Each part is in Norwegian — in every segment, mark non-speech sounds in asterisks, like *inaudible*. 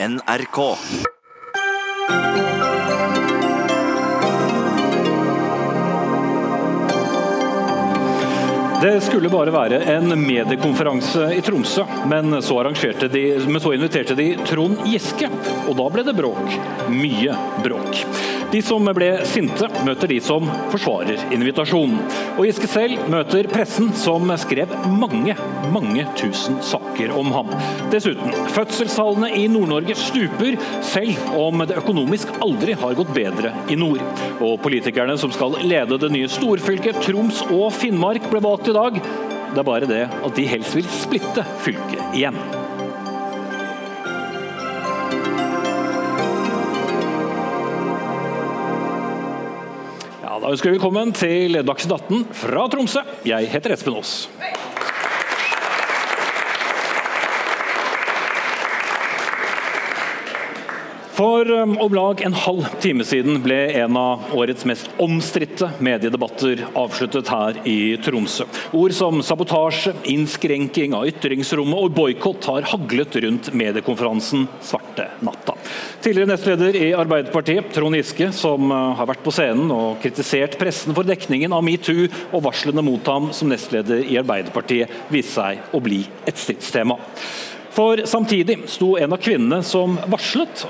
NRK. Det skulle bare være en mediekonferanse i Tromsø, men så, de, men så inviterte de Trond Giske, og da ble det bråk. Mye bråk. De som ble sinte, møter de som forsvarer invitasjonen. Og Giske selv møter pressen, som skrev mange, mange tusen saker om ham. Dessuten, fødselstallene i Nord-Norge stuper, selv om det økonomisk aldri har gått bedre i nord. Og politikerne som skal lede det nye storfylket Troms og Finnmark, ble valgt i dag. Det er bare det at de helst vil splitte fylket igjen. Da ønsker vi velkommen til Dagsnytt 18 fra Tromsø. Jeg heter Espen Aas. For um, om lag en halv time siden ble en av årets mest omstridte mediedebatter avsluttet her i Tromsø. Ord som sabotasje, innskrenking av ytringsrommet og boikott har haglet rundt mediekonferansen Svarte natta. Tidligere nestleder i Arbeiderpartiet, Trond Giske, som uh, har vært på scenen og kritisert pressen for dekningen av metoo og varslene mot ham som nestleder i Arbeiderpartiet, viste seg å bli et stridstema. For samtidig sto en av kvinnene som varslet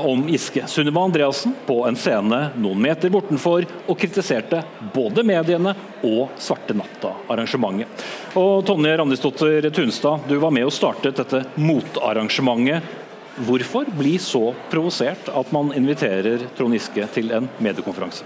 om Giske, Sunniva Andreassen, på en scene noen meter bortenfor og kritiserte både mediene og Svarte natta-arrangementet. Og Tonje Randisdotter Tunstad, du var med og startet dette motarrangementet. Hvorfor bli så provosert at man inviterer Trond Giske til en mediekonferanse?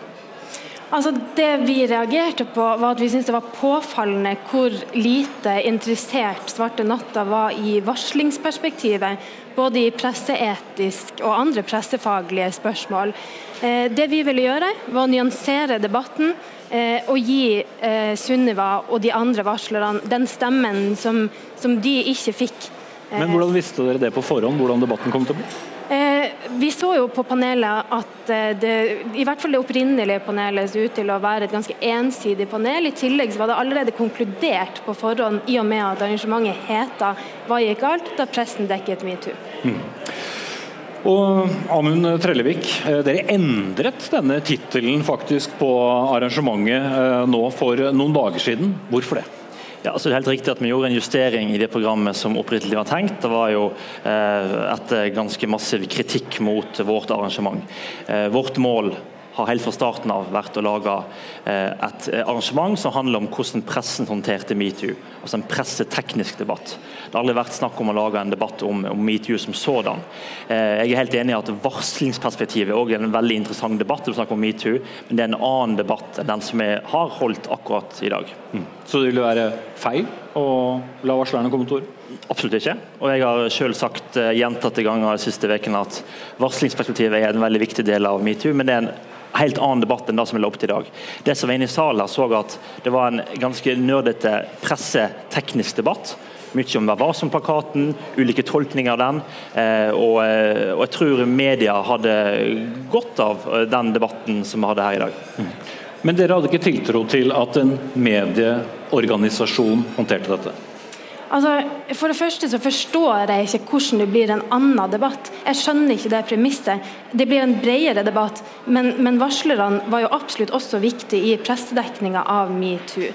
Altså Det vi reagerte på, var at vi syntes det var påfallende hvor lite interessert Svarte natta var i varslingsperspektivet, både i presseetisk og andre pressefaglige spørsmål. Eh, det vi ville gjøre, var å nyansere debatten eh, og gi eh, Sunniva og de andre varslerne den stemmen som, som de ikke fikk. Men Hvordan visste dere det på forhånd, hvordan debatten kom til å bli? Eh, vi så jo på panelet at eh, det, i hvert fall det opprinnelige panelet så ut til å være et ganske ensidig panel. I tillegg så var det allerede konkludert på forhånd i og med at arrangementet heta 'Hva gikk galt?' da pressen dekket metoo. Mm. Og Amund Trellevik, eh, dere endret denne tittelen faktisk på arrangementet nå for noen dager siden. Hvorfor det? Ja, altså det er helt riktig at Vi gjorde en justering i det programmet som opprinnelig var tenkt. Det var jo eh, etter ganske massiv kritikk mot vårt arrangement. Eh, vårt mål har helt fra starten av vært å lage eh, et arrangement som handler om hvordan pressen håndterte metoo. Altså en presseteknisk debatt. Det har aldri vært snakk om å lage en debatt om, om metoo som sådan. Eh, jeg er helt enig i at varslingsperspektivet er en veldig interessant debatt, å snakke om metoo, men det er en annen debatt enn den som vi har holdt akkurat i dag. Mm. Så det ville være feil å la varslerne komme til ord? Absolutt ikke. Og jeg har selv sagt gjentatte ganger de siste ukene at varslingsperspektivet er en veldig viktig del av metoo, men det er en helt annen debatt enn det som er opp til i dag. Det som var inne i salen så at det var en ganske nerdete presseteknisk debatt. Mye om hva var som plakaten, ulike tolkninger av den. Eh, og, eh, og, jeg tror media hadde godt av den debatten som vi hadde her i dag. Mm. Men dere hadde ikke tiltro til at en medieorganisasjon håndterte dette? Altså, for det første så forstår jeg ikke hvordan det blir en annen debatt. Jeg skjønner ikke det premisset. Det blir en bredere debatt, men, men varslerne var jo absolutt også viktig i pressedekninga av metoo.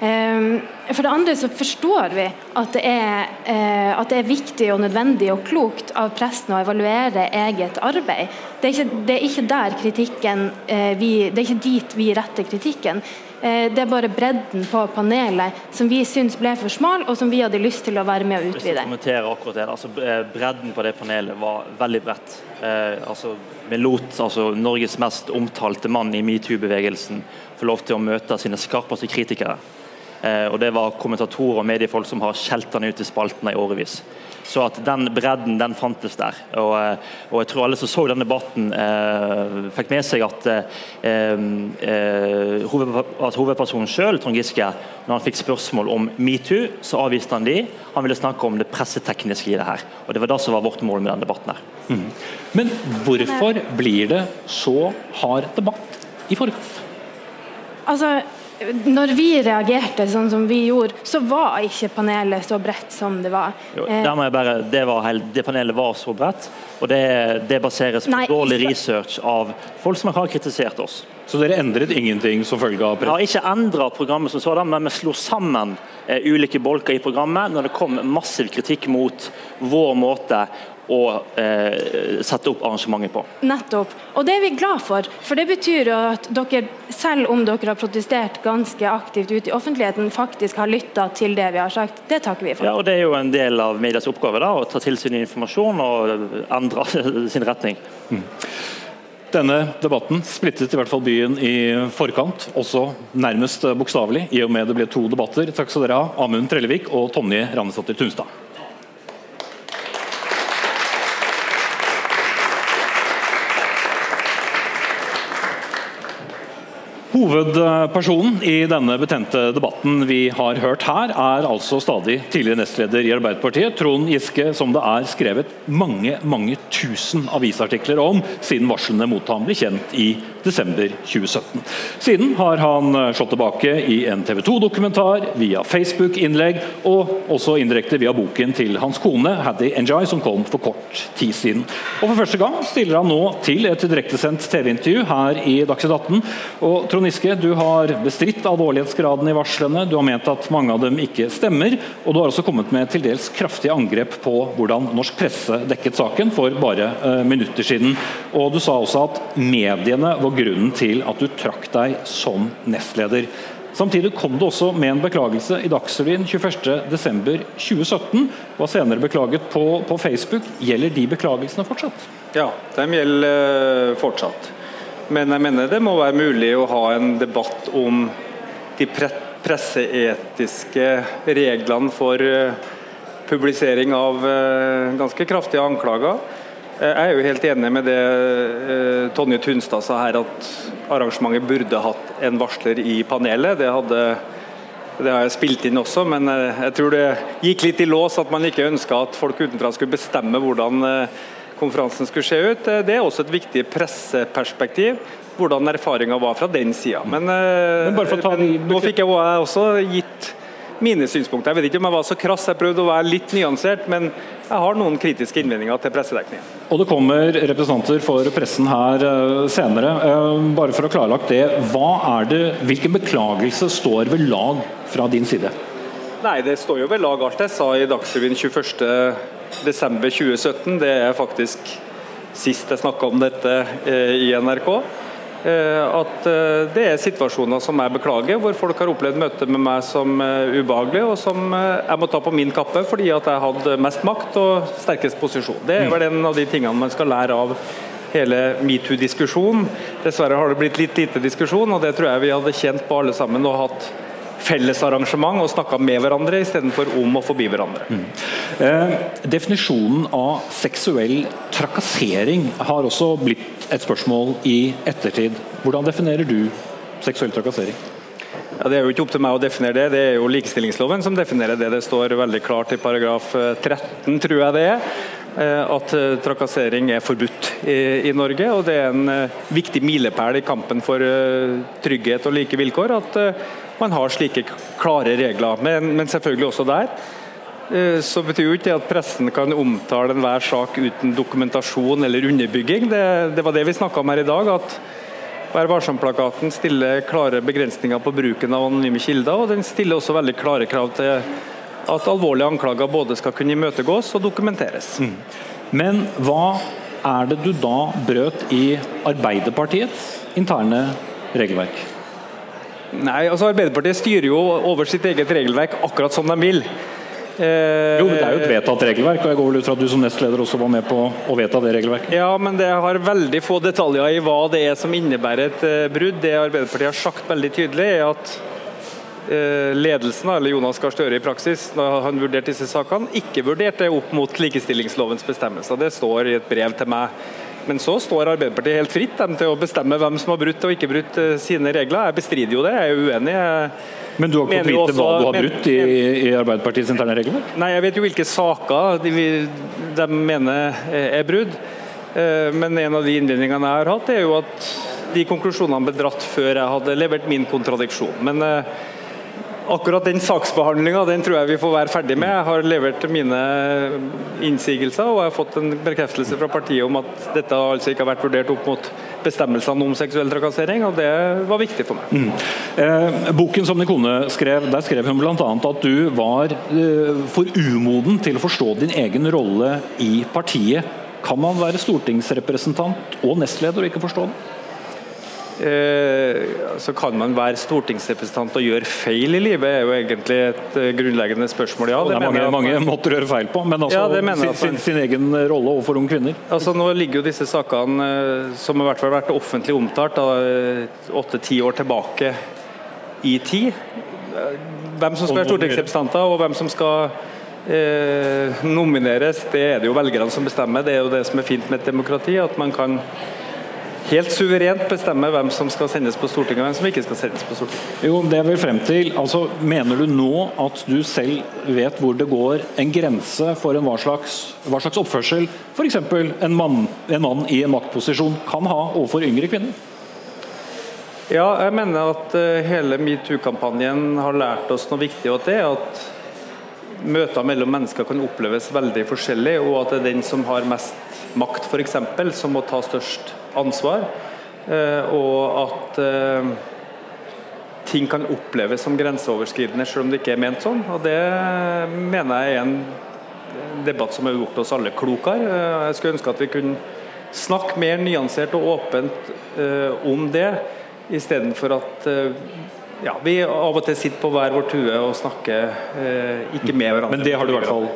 Ehm, for det andre så forstår vi at det, er, eh, at det er viktig og nødvendig og klokt av pressen å evaluere eget arbeid. Det er ikke, det er ikke der kritikken eh, vi, Det er ikke dit vi retter kritikken. Eh, det er bare bredden på panelet som vi syns ble for smal, og som vi hadde lyst til å være med å utvide. akkurat det. Altså, bredden på det panelet var veldig bredt. Eh, altså, vi lot altså, Norges mest omtalte mann i metoo-bevegelsen få lov til å møte sine skarpeste kritikere. Eh, og Det var kommentatorer og mediefolk som har skjelt han ut i spaltene i årevis. Så at den bredden den fantes der. Og, eh, og jeg tror alle som så den debatten, eh, fikk med seg at, eh, eh, at hovedpersonen sjøl, Trond Giske, når han fikk spørsmål om metoo, så avviste han de. Han ville snakke om det pressetekniske i det her. Og Det var det som var vårt mål med den debatten. her. Mm. Men hvorfor blir det så hard debatt i forkant? Altså, når vi reagerte sånn som vi gjorde, så var ikke panelet så bredt som det var. Jo, bare, det, var helt, det, panelet var så bredt, og det, det baseres på Nei, dårlig research av folk som har kritisert oss. Så dere endret ingenting som følge av press? Vi har ikke endra programmet som sådan, men vi slo sammen eh, ulike bolker i programmet når det kom massiv kritikk mot vår måte å eh, sette opp arrangementet på. Nettopp. Og det er vi glad for. For det betyr at dere, selv om dere har protestert ganske aktivt ute i offentligheten, faktisk har lytta til det vi har sagt. Det takker vi for. Ja, og Det er jo en del av medias oppgave da, å ta til sin informasjon og endre *laughs* sin retning. Mm. Denne debatten splittet i hvert fall byen i forkant, også nærmest bokstavelig, i og med det ble to debatter. Takk skal dere ha, Amund Trellevik og Tonje Rannesdatter Tunstad. Hovedpersonen i denne betente debatten vi har hørt her, er altså stadig tidligere nestleder i Arbeiderpartiet, Trond Giske, som det er skrevet mange mange tusen avisartikler om siden varslene mot ham ble kjent i desember 2017. Siden har han eh, slått tilbake i en TV 2-dokumentar, via Facebook-innlegg og også indirekte via boken til hans kone Haddy Enjoy, som kom for kort tid siden. Og For første gang stiller han nå til et direktesendt TV-intervju her i Dagsnytt 18. Og Trond Giske, du har bestridt alvorlighetsgraden i varslene, du har ment at mange av dem ikke stemmer, og du har også kommet med til dels kraftige angrep på hvordan norsk presse dekket saken for bare uh, minutter siden. Og Du sa også at mediene var grunnen til at du trakk deg som nestleder. Samtidig kom du også med en beklagelse i Dagsrevyen 21.12.2017. Var senere beklaget på, på, Facebook. Gjelder de beklagelsene fortsatt? Ja, de gjelder eh, fortsatt. Men jeg mener det må være mulig å ha en debatt om de presseetiske reglene for eh, publisering av eh, ganske kraftige anklager. Jeg er jo helt enig med det eh, Tonje Tunstad sa her, at arrangementet burde hatt en varsler i panelet. Det, hadde, det har jeg spilt inn også, men eh, jeg tror det gikk litt i lås at man ikke ønska at folk utenfra skulle bestemme hvordan eh, konferansen skulle se ut. Det er også et viktig presseperspektiv hvordan erfaringa var fra den sida. Men, men, men, nå fikk jeg også gitt mine synspunkter. Jeg vet ikke om jeg var så krass, jeg prøvde å være litt nyansert, men jeg har noen kritiske innvendinger til pressedekningen. Og Det kommer representanter for pressen her eh, senere. Eh, bare for å klarlagt det, hva er det, Hvilken beklagelse står ved lag fra din side? Nei, Det står jo ved lag alt jeg sa i Dagsrevyen 21.12.2017. Det er faktisk sist jeg snakka om dette eh, i NRK. Eh, at eh, det er situasjoner som jeg beklager, hvor folk har opplevd møte med meg som eh, ubehagelig, og som jeg må ta på min kappe fordi at jeg hadde mest makt og sterkest posisjon. Det er vel en av de tingene man skal lære av hele metoo-diskusjonen. Dessverre har det blitt litt lite diskusjon, og det tror jeg vi hadde kjent på alle sammen og hatt fellesarrangement og snakka med hverandre istedenfor om og forbi hverandre. Mm. Eh, definisjonen av seksuell trakassering har også blitt et spørsmål i ettertid. Hvordan definerer du seksuell trakassering? Ja, Det er jo ikke opp til meg å definere det, det er jo likestillingsloven som definerer det. Det står veldig klart i paragraf 13, tror jeg det er, eh, at eh, trakassering er forbudt i, i Norge. og Det er en eh, viktig milepæl i kampen for trygghet og like vilkår at man har slike klare regler. Men, men selvfølgelig også der eh, så betyr jo ikke det at pressen kan omtale enhver sak uten dokumentasjon eller underbygging. Det, det var det vi snakka om her i dag. at Vær varsom-plakaten stiller klare begrensninger på bruken av anonyme kilder, og den stiller også veldig klare krav til at alvorlige anklager både skal kunne imøtegås og dokumenteres. Mm. Men hva er det du da brøt i Arbeiderpartiets interne regelverk? Nei, altså Arbeiderpartiet styrer jo over sitt eget regelverk akkurat som de vil. Eh, jo, men Det er jo et vedtatt regelverk, og jeg går vel ut fra at du som nestleder også var med på å vedta det regelverket? Ja, men det har veldig få detaljer i hva det er som innebærer et eh, brudd. Det Arbeiderpartiet har sagt veldig tydelig, er at eh, ledelsen, eller Jonas Gahr Støre i praksis, når han vurderte disse sakene, ikke vurderte det opp mot likestillingslovens bestemmelser. Det står i et brev til meg men så står Arbeiderpartiet helt fritt dem, til å bestemme hvem som har brutt og ikke brutt eh, sine regler. Jeg bestrider jo det, jeg er uenig. men du har ikke fått vite hva du har brutt i, i Arbeiderpartiets interne regler? Nei, jeg vet jo hvilke saker de, de mener er brudd. Eh, men en av de innvendingene jeg har hatt, er jo at de konklusjonene ble dratt før jeg hadde levert min kontradiksjon. Men eh, akkurat den saksbehandlinga tror jeg vi får være ferdig med. Jeg har levert mine innsigelser, og jeg har fått en bekreftelse fra partiet om at dette altså ikke har vært vurdert opp mot bestemmelsene om seksuell trakassering, og det var viktig for meg. Mm. Eh, boken som din kone skrev, der skrev hun bl.a. at du var eh, for umoden til å forstå din egen rolle i partiet. Kan man være stortingsrepresentant og nestleder og ikke forstå den? Eh, så kan man være stortingsrepresentant og gjøre feil i livet, er jo egentlig et eh, grunnleggende spørsmål. Ja, det, det er mange, mange måter å gjøre feil på, men altså ja, sin, sin, sin, egen rolle overfor unge kvinner. Altså Nå ligger jo disse sakene, eh, som i hvert fall har vært offentlig omtalt, åtte-ti år tilbake i tid. Hvem som skal være stortingsrepresentanter, og hvem som skal eh, nomineres, det er det jo velgerne som bestemmer. Det er jo det som er fint med et demokrati, at man kan helt suverent bestemme hvem som skal sendes på Stortinget og hvem som ikke skal sendes på Stortinget. Jo, det er vel frem til, altså Mener du nå at du selv vet hvor det går en grense for en hva slags, hva slags oppførsel f.eks. En, mann, en mann i en maktposisjon kan ha overfor yngre kvinner? Ja, jeg mener at uh, hele metoo-kampanjen har lært oss noe viktig. og det er at Møter mellom mennesker kan oppleves veldig forskjellig, og at det er den som har mest makt, f.eks., som må ta størst ansvar. Eh, og at eh, ting kan oppleves som grenseoverskridende selv om det ikke er ment sånn. og Det mener jeg er en debatt som har gjort oss alle klokere. Eh, jeg skulle ønske at vi kunne snakke mer nyansert og åpent om det, istedenfor at ja, vi av og til sitter på hver vår tue og snakker ikke med hverandre. Men det har du i hvert fall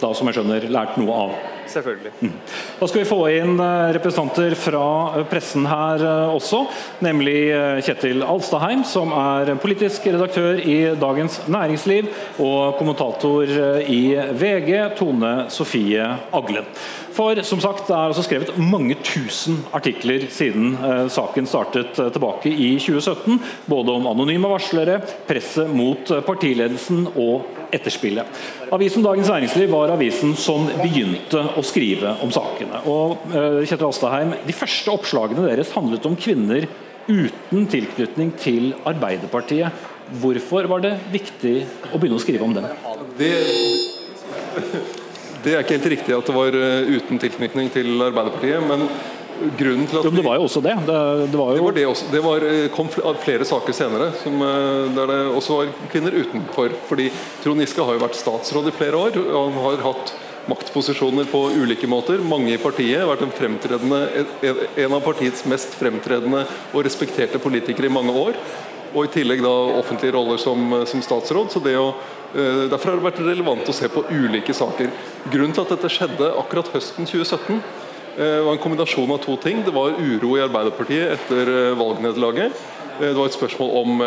da, som jeg skjønner, lært noe av? Selvfølgelig. Mm. Da skal vi få inn eh, representanter fra eh, pressen her eh, også. Nemlig Kjetil Alstaheim, som er politisk redaktør i Dagens Næringsliv, og kommentator i VG, Tone Sofie Aglen. For som sagt, det er altså skrevet mange tusen artikler siden eh, saken startet eh, tilbake i 2017. Både om anonyme varslere, presset mot partiledelsen og etterspillet. Avisen Dagens Næringsliv var avisen som begynte å skrive om sakene. Og eh, Kjetil Astaheim, De første oppslagene deres handlet om kvinner uten tilknytning til Arbeiderpartiet. Hvorfor var det viktig å begynne å skrive om dem? Det det er ikke helt riktig at det var eh, uten tilknytning til Arbeiderpartiet. men grunnen til at jo, Det var jo også det. Det, det var, jo... det, var det også. det var, eh, kom flere saker senere som, eh, der det også var kvinner utenfor. fordi Trond Giske har jo vært statsråd i flere år. og Han har hatt maktposisjoner på ulike måter. Mange i partiet. har Vært en, en av partiets mest fremtredende og respekterte politikere i mange år. Og i tillegg da offentlige roller som, som statsråd. så det å Eh, derfor har det vært relevant å se på ulike saker. Grunnen til at dette skjedde akkurat høsten 2017, eh, var en kombinasjon av to ting. Det var uro i Arbeiderpartiet etter eh, valgnederlaget. Det var et spørsmål om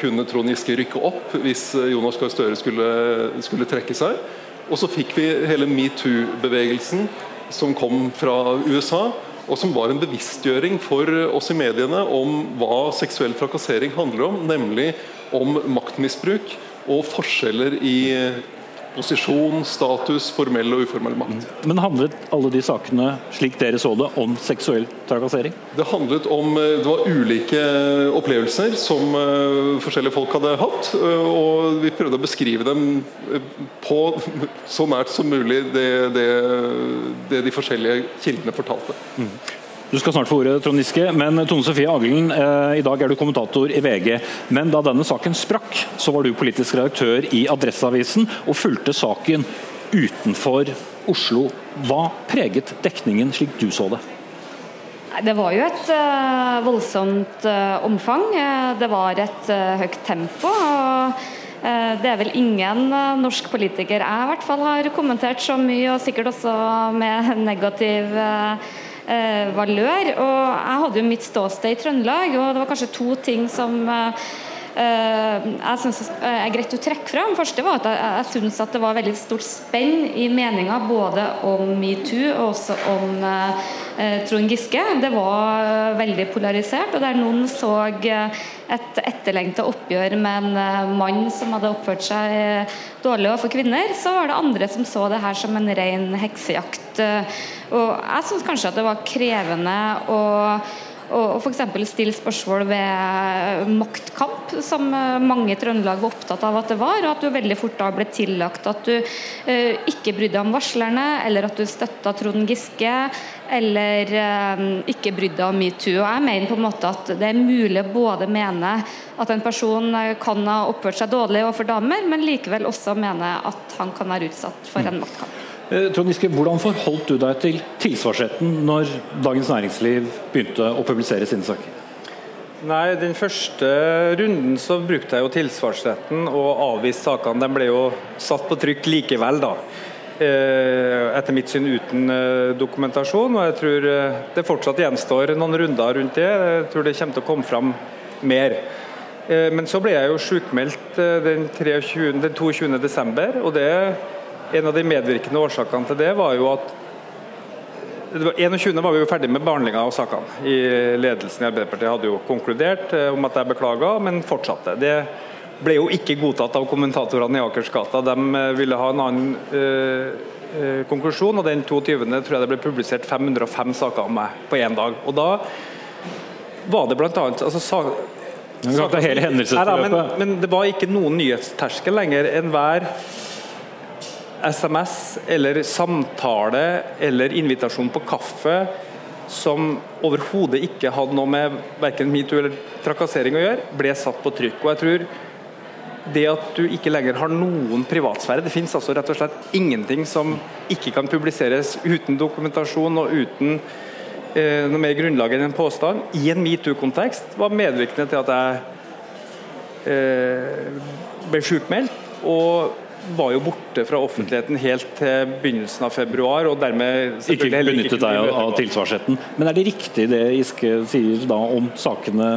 kunne Trond Giske rykke opp hvis Jonas Gahr Støre skulle, skulle trekke seg. Og så fikk vi hele metoo-bevegelsen som kom fra USA, og som var en bevisstgjøring for oss i mediene om hva seksuell trakassering handler om, nemlig om maktmisbruk og forskjeller i posisjon, status, formell og uformell makt. Men handlet alle de sakene, slik dere så det, om seksuell trakassering? Det handlet om Det var ulike opplevelser som eh, forskjellige folk hadde hatt. Eh, og vi prøvde å beskrive dem eh, på *laughs* så nært som mulig det, det, det de forskjellige kildene fortalte. Mm. Du skal snart få ordet, Trond Giske. Men Tone Sofie Aglen, eh, i dag er du kommentator i VG. Men da denne saken sprakk, så var du politisk redaktør i Adresseavisen og fulgte saken utenfor Oslo. Hva preget dekningen slik du så det? Det var jo et uh, voldsomt uh, omfang. Det var et uh, høyt tempo. og det er vel ingen norsk politiker jeg i hvert fall har kommentert så mye, og sikkert også med *laughs* negativ valør. Og jeg hadde jo mitt ståsted i Trøndelag, og det var kanskje to ting som eh, eh jeg synes er greit å trekke fram. Første var at jeg, jeg syns at det var veldig stort spenn i meninga både om metoo og også om eh, eh Trond Giske. Det var eh, veldig polarisert, og der noen så et etterlengta oppgjør med en mann som hadde oppført seg dårlig overfor kvinner, så var det andre som så det her som en ren heksejakt. Og jeg syns kanskje at det var krevende å og, og f.eks. stille spørsmål ved maktkamp, som mange i Trøndelag var opptatt av at det var, og at du veldig fort da ble tillagt at du eh, ikke brydde deg om varslerne, eller at du støtta Trond Giske, eller eh, ikke brydde deg om metoo. Og jeg mener på en måte at det er mulig å både mene at en person kan ha oppført seg dårlig overfor damer, men likevel også mene at han kan være utsatt for en maktkamp. Eh, Trond Giske, Hvordan forholdt du deg til tilsvarsretten når Dagens Næringsliv begynte å publisere sine saker? Nei, Den første runden så brukte jeg jo tilsvarsretten og avviste sakene. De ble jo satt på trykk likevel, da. Eh, etter mitt syn uten eh, dokumentasjon. og Jeg tror det fortsatt gjenstår noen runder rundt det. Jeg tror det kommer til å komme fram mer. Men så ble jeg jo sjukmeldt den, 23, den 22. desember, og det en av de medvirkende årsakene til det var jo at 21. var vi jo ferdig med behandlinga av sakene. I Ledelsen i Arbeiderpartiet hadde jo konkludert eh, om at jeg beklaga, men fortsatte. Det ble jo ikke godtatt av kommentatorene i Akersgata. De eh, ville ha en annen øh, konklusjon, og den 22. tror jeg det ble publisert 505 saker om meg på én dag. Og da var det bl.a. Altså, sak, det hele hendelsesforløpet. Men, men det var ikke noen nyhetsterskel lenger. Enhver SMS eller samtale eller invitasjon på kaffe som overhodet ikke hadde noe med verken metoo eller trakassering å gjøre, ble satt på trykk. Og jeg tror det at du ikke lenger har noen privatsfære Det finnes altså rett og slett ingenting som ikke kan publiseres uten dokumentasjon og uten eh, noe mer grunnlag enn en påstand i en metoo-kontekst, var medvirkende til at jeg eh, ble sjukmeldt. Og var jo borte fra offentligheten helt til begynnelsen av februar. og dermed Ikke benyttet deg av, tilsvarsretten. Men er det riktig det Giske sier da om sakene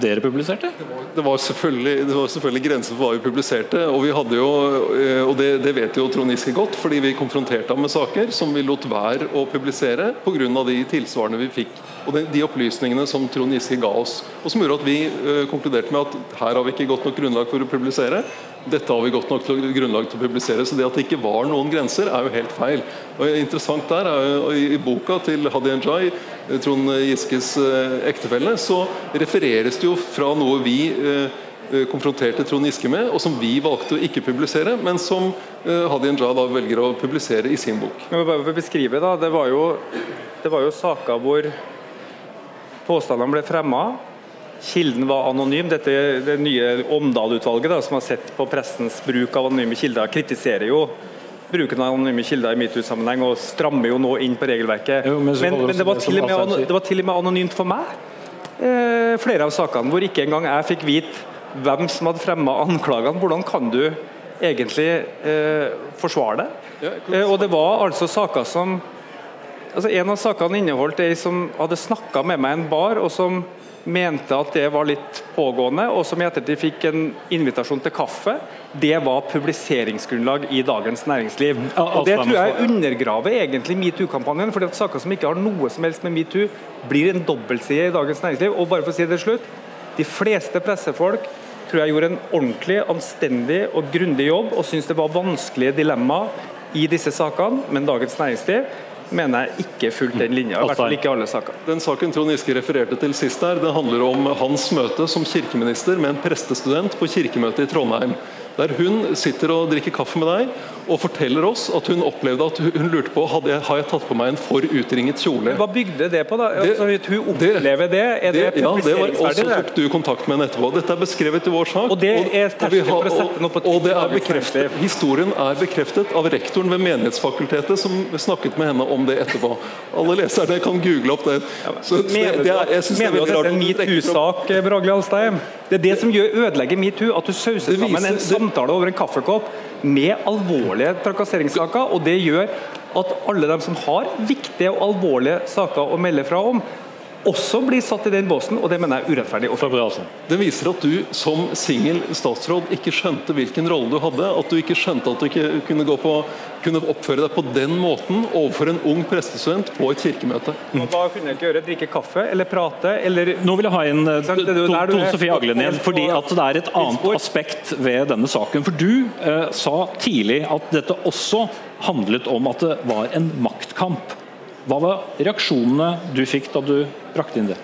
dere publiserte? Det var, det var, selvfølgelig, det var selvfølgelig grenser for hva vi publiserte. Og, vi hadde jo, eh, og det, det vet jo Trond Giske godt, fordi vi konfronterte ham med saker som vi lot være å publisere pga. de tilsvarene vi fikk. Og de, de, opplysningene som Trond Giske ga oss. Og som gjorde at vi uh, konkluderte med at her har vi ikke godt nok grunnlag for å publisere dette har vi godt nok grunnlag til å publisere. Så det at det ikke var noen grenser, er jo helt feil. Og Interessant der er jo I boka til Hadia Njay, eh, Trond Giskes eh, ektefelle, så refereres det jo fra noe vi eh, konfronterte Trond Giske med, og som vi valgte å ikke publisere, men som Hadia Njay da velger å publisere i sin bok. Må bare beskrive da, Det var jo, det var jo saker hvor påstandene ble fremma Kilden var anonym. Dette det nye Omdal-utvalget som har sett på pressens bruk av anonyme kilder, kritiserer jo bruken av anonyme kilder i metoo-sammenheng og strammer jo nå inn på regelverket. Jo, men, men, men det, var til og med, det var til og med anonymt for meg, eh, flere av sakene, hvor ikke engang jeg fikk vite hvem som hadde fremma anklagene. Hvordan kan du egentlig eh, forsvare det? Eh, og det var altså saker som altså En av sakene inneholdt ei som hadde snakka med meg i en bar, og som mente at det var litt pågående, og som i ettertid fikk en invitasjon til kaffe, det var publiseringsgrunnlag i Dagens Næringsliv. Og Det tror jeg undergraver egentlig metoo-kampanjen. fordi at Saker som ikke har noe som helst med metoo, blir en dobbeltside i Dagens Næringsliv. Og bare for å si det slutt, De fleste pressefolk tror jeg gjorde en ordentlig, anstendig og grundig jobb, og syntes det var vanskelige dilemmaer i disse sakene, men Dagens Næringsliv mener jeg ikke fulgt den linja. I hvert fall ikke alle saker. Den saken Trond Giske refererte til sist her, det handler om hans møte som kirkeminister med en prestestudent på kirkemøtet i Trondheim. Der hun sitter og drikker kaffe med deg og forteller oss at hun opplevde at hun lurte på hadde jeg, har jeg tatt på meg en for utringet kjole. Hva bygde det på? da? Det, altså, hun opplever det? Er det, det ja, det var, Og så tok du kontakt med henne etterpå. Dette er beskrevet i vår sak. Og det er terskel for å sette noe på og det er bekreftet, Historien er bekreftet av rektoren ved Menighetsfakultetet, som snakket med henne om det etterpå. Alle leserne kan google opp det. Så, mener det, er, jeg mener du at dette er en metoo-sak, Bragli Alstein? Det er det som gjør, ødelegger metoo, at du sauser sammen en samtale over en kaffekopp med alvorlige trakasseringssaker. og Det gjør at alle de som har viktige og alvorlige saker å melde fra om, også blir satt i den båsen, og det mener jeg er urettferdig. Det viser at du som singel statsråd ikke skjønte hvilken rolle du hadde. At du ikke skjønte at du ikke kunne, på, kunne oppføre deg på den måten overfor en ung prestestudent på et kirkemøte. Hva kunne jeg ikke gjøre? Drikke kaffe eller prate? Eller Nå vil jeg ha inn eh, Tone Sofie Aglen igjen, fordi at det er et annet aspekt ved denne saken. For du eh, sa tidlig at dette også handlet om at det var en maktkamp. Hva var reaksjonene du fikk da du brakte inn det?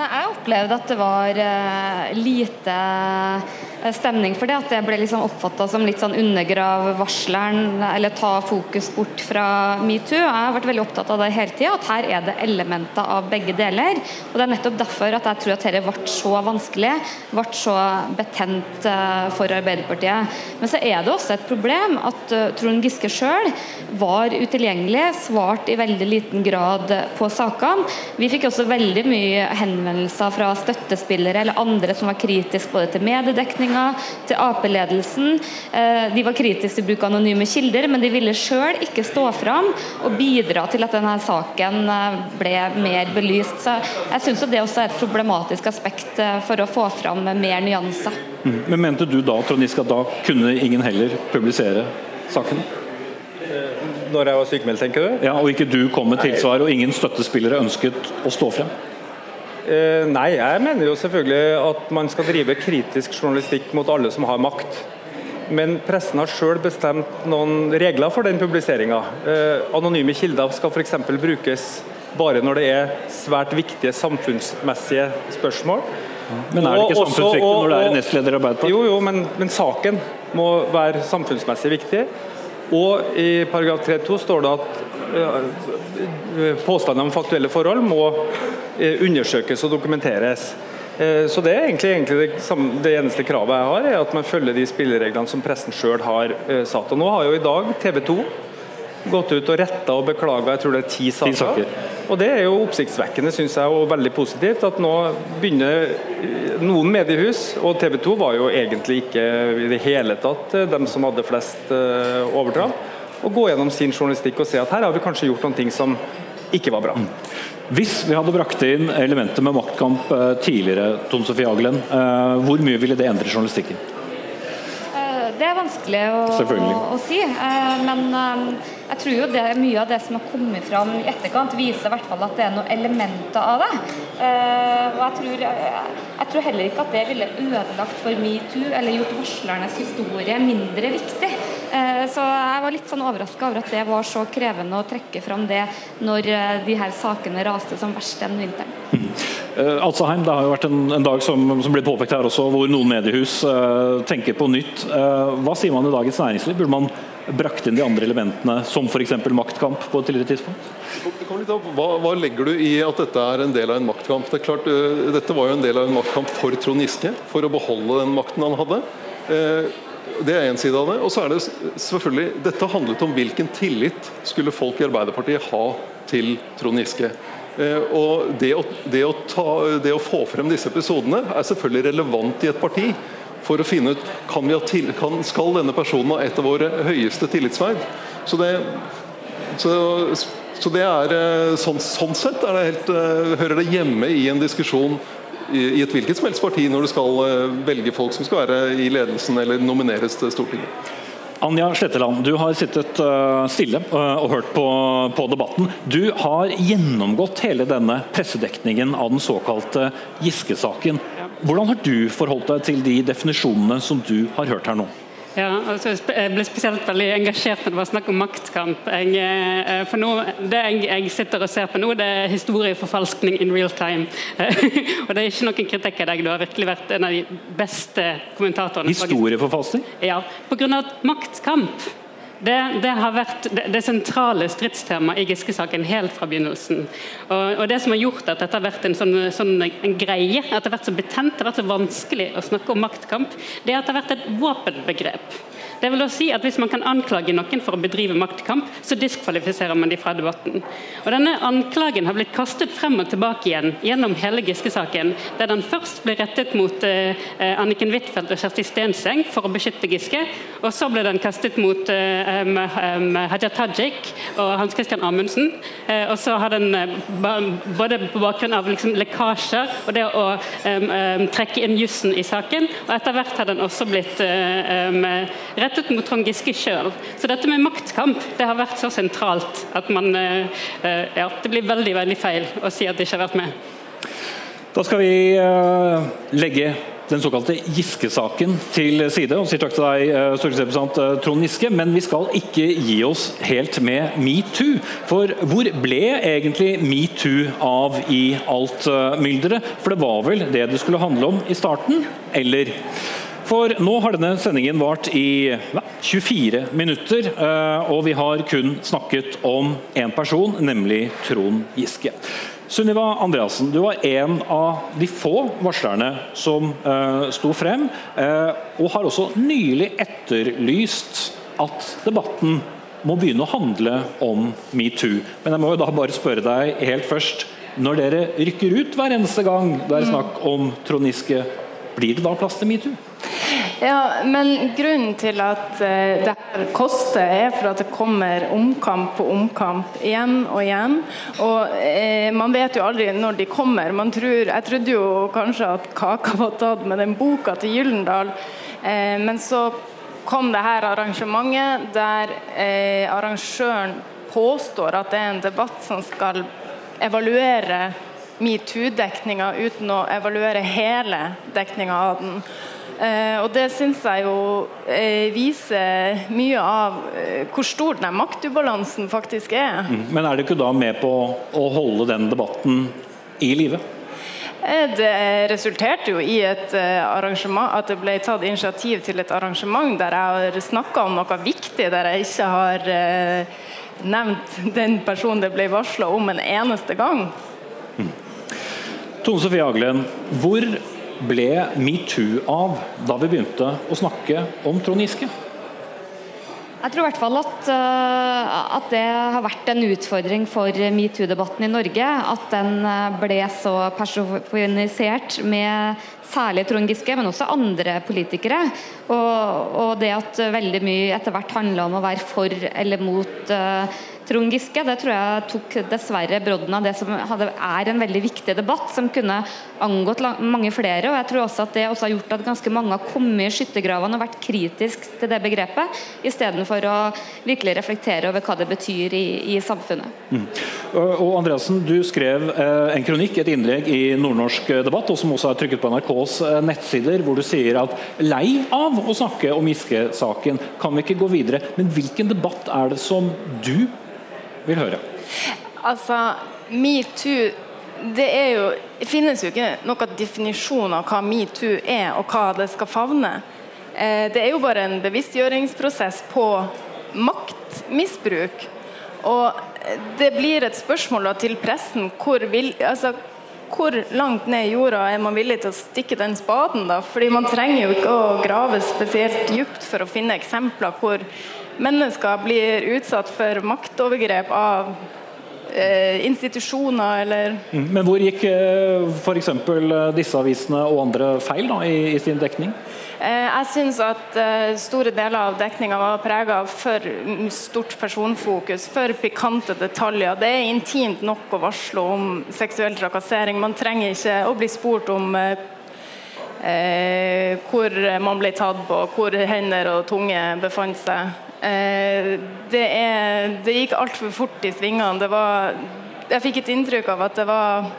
Jeg opplevde at det var uh, lite stemning for det. At det ble liksom oppfatta som litt sånn undergrav varsleren, eller ta fokus bort fra metoo. Jeg har vært veldig opptatt av det hele tida, at her er det elementer av begge deler. Og Det er nettopp derfor at jeg tror at dette ble så vanskelig, ble så betent uh, for Arbeiderpartiet. Men så er det også et problem at Trond Giske sjøl var utilgjengelig, svarte i veldig liten grad på sakene. Vi fikk også veldig mye henvendelser fra støttespillere eller andre som var kritiske både til mediedekninga, til Ap-ledelsen. Eh, de var kritiske til bruk av anonyme kilder, men de ville sjøl ikke stå fram og bidra til at denne saken eh, ble mer belyst. Så jeg syns det også er et problematisk aspekt eh, for å få fram mer nyanser. Mm. Men mente du da Trond Giske, at da kunne ingen heller publisere saken? Når jeg var sykemeldt, tenker du? Ja, Og ikke du kom med tilsvar, og ingen støttespillere ønsket å stå frem? Eh, nei, jeg mener jo selvfølgelig at man skal drive kritisk journalistikk mot alle som har makt. Men pressen har sjøl bestemt noen regler for den publiseringa. Eh, anonyme kilder skal f.eks. brukes bare når det er svært viktige samfunnsmessige spørsmål. Men er det ikke samfunnsviktig når det er nestleder i Arbeiderpartiet? Jo, jo, men, men saken må være samfunnsmessig viktig. Og i paragraf 3-2 står det at påstander om faktuelle forhold må eh, undersøkes og dokumenteres. Eh, så Det er egentlig, egentlig det, det, eneste kravet jeg har, er at man følger de spillereglene som pressen sjøl har eh, satt. Og Nå har jo i dag TV 2 gått ut og retta og beklaga jeg tror det er ti saker. ti saker. Og Det er jo oppsiktsvekkende synes jeg, og veldig positivt at nå begynner noen mediehus, og TV 2 var jo egentlig ikke i det hele tatt dem som hadde flest overtramp, å gå gjennom sin journalistikk og se at her har vi kanskje gjort noen ting som ikke var bra. Mm. Hvis vi hadde brakt inn elementet med maktkamp eh, tidligere, Tom Sofie Aglen, eh, hvor mye ville det endre journalistikken? Eh, det er vanskelig å, å, å si. Men jeg tror jo det, mye av det som har kommet fram i etterkant, viser i hvert fall at det er noen elementer av det. Og jeg tror, jeg tror heller ikke at det ville ødelagt for metoo eller gjort varslernes historie mindre viktig. Eh, så jeg var litt sånn overraska over at det var så krevende å trekke fram det når eh, de her sakene raste som verst den vinteren. Mm. Uh, Alsaheim, det har jo vært en, en dag som, som ble påpekt her også, hvor noen mediehus uh, tenker på nytt. Uh, hva sier man i Dagens Næringsliv? Burde man brakt inn de andre elementene, som f.eks. maktkamp, på et tidligere tidspunkt? Hva, hva, legger du i at dette er en del av en maktkamp? Det er klart, Dette var jo en del av en maktkamp for Trond Giske, for å beholde den makten han hadde. Det er én side av det. Og så er det selvfølgelig Dette handlet om hvilken tillit skulle folk i Arbeiderpartiet ha til Trond Giske. Eh, og det å, det, å ta, det å, få frem disse episodene er selvfølgelig relevant i et parti. For å finne ut kan vi til, kan, Skal denne personen ha et av våre høyeste tillitsverv? Så det, så, så det er eh, sånn, sånn, sett er det helt, eh, hører det hjemme i en diskusjon i et hvilket som helst parti når du skal eh, velge folk som skal være i ledelsen eller nomineres til Stortinget. Anja Sletteland, du har sittet stille og hørt på, på, debatten. Du har gjennomgått hele denne pressedekningen av den såkalte Giske-saken. Hvordan har du forholdt deg til de definisjonene som du har hørt her nå? Ja, altså jeg ble spesielt veldig engasjert når det var snakk om maktkamp. Jeg, eh, for nå, det jeg, jeg, sitter og ser på nå, det er historieforfalskning in real time. *laughs* og Det er ikke noen kritikk av deg, du har virkelig vært en av de beste kommentatorene. Historieforfalskning? Ja, pga. maktkamp. Det, det, har vært det, det sentrale stridstemaet i Giske-saken helt fra begynnelsen. Og, og, Det som har gjort at dette har vært en, sånn, sånn, en greie, at det har vært så betent, det har vært så vanskelig å snakke om maktkamp, det er at det har vært et våpenbegrep. Det vil da si at Hvis man kan anklage noen for å bedrive maktkamp, så diskvalifiserer man de fra debatten. Og Denne anklagen har blitt kastet frem og tilbake igjen gjennom hele Giske-saken, der den først ble rettet mot eh, Anniken Huitfeldt og Kjersti Stenseng for å beskytte Giske, og så ble den kastet mot eh, Haja Tajik og Hans Christian Amundsen. Eh, og så har den både på bakgrunn av liksom, lekkasjer og det å trekke inn jussen i saken, og etter hvert har den også blitt rett rettet mot Trond Giske sjøl. Så dette med maktkamp det har vært så sentralt at man, eh, eh, ja, det blir veldig veldig feil å si at det ikke har vært med. Da skal vi uh, legge den såkalte Giske-saken til side og sier takk til deg, eh, stortingsrepresentant eh, Trond Giske. Men vi skal ikke gi oss helt med metoo. For hvor ble egentlig metoo av i alt mylderet? For det var vel det det skulle handle om i starten, eller? For nå har denne sendingen vart i 24 minutter, og vi har kun snakket om én person, nemlig Trond Giske. Sunniva Andreassen, du var en av de få varslerne som uh, sto frem, uh, og har også nylig etterlyst at debatten må begynne å handle om metoo. Men jeg må jo da bare spørre deg helt først. Når dere rykker ut hver eneste gang det er snakk om Trond Giske, blir det da plass til metoo? Ja, men grunnen til at uh, det her koster, er for at det kommer omkamp på omkamp igjen og igjen. Og eh, man vet jo aldri når de kommer. Man tror, jeg trodde jo kanskje at kaka var tatt med den boka til Gyllendal, eh, men så kom det her arrangementet der arrangøren påstår at det er en debatt som skal evaluere metoo-dekninga uten å evaluere hele dekninga av den. Eh, og det syns jeg jo eh, viser mye av eh, hvor stor den maktubalansen faktisk er. Mm. Men er du ikke da med på å holde den debatten i live? Det resulterte jo i et arrangement, at det ble tatt initiativ til et arrangement der jeg har snakka om noe viktig, der jeg ikke har nevnt den personen det ble varsla om en eneste gang. Mm. Tone Sofie Aglen, hvor ble metoo av da vi begynte å snakke om Trond Giske? Jeg tror i hvert fall at, eh, at, det har vært en utfordring for metoo-debatten i Norge. At den eh, ble så personifisert med særlig Trond Giske, men også andre politikere. Og, og det at veldig mye etter hvert handla om å være for eller mot uh, Trond Giske. Det tror jeg tok dessverre brodden av det som hadde, er en veldig viktig debatt, som kunne angått mange flere. og jeg tror også at Det også har gjort at ganske mange har kommet i skyttergravene og vært kritisk til det begrepet, istedenfor å virkelig reflektere over hva det betyr i, i samfunnet. Mm. Og Andreasen, Du skrev eh, en kronikk, et innlegg i Nordnorsk debatt, og som også er trykket på NRKs eh, nettsider, hvor du sier at lei av å snakke om Giske-saken, kan vi ikke gå videre. Men hvilken debatt er det som du vil høre. Altså, metoo det, er jo, det finnes jo ikke noen definisjon av hva metoo er og hva det skal favne. Eh, det er jo bare en bevisstgjøringsprosess på maktmisbruk. Og det blir et spørsmål til pressen hvor, vil, altså, hvor langt ned i jorda er man villig til å stikke den spaden? da? Fordi Man trenger jo ikke å grave spesielt dypt for å finne eksempler hvor mennesker blir utsatt for maktovergrep av eh, institusjoner eller mm, Men hvor gikk eh, f.eks. Eh, disse avisene og andre feil da, i, i sin dekning? Eh, jeg syns at uh, store deler av dekninga var prega av for stort personfokus, for pikante detaljer. Det er intimt nok å varsle om seksuell trakassering. Man trenger ikke å bli spurt om uh, uh, hvor man ble tatt på, hvor hender og tunge befant seg. Eh, det, er, det gikk altfor fort i svingene. Jeg fikk et inntrykk av at det var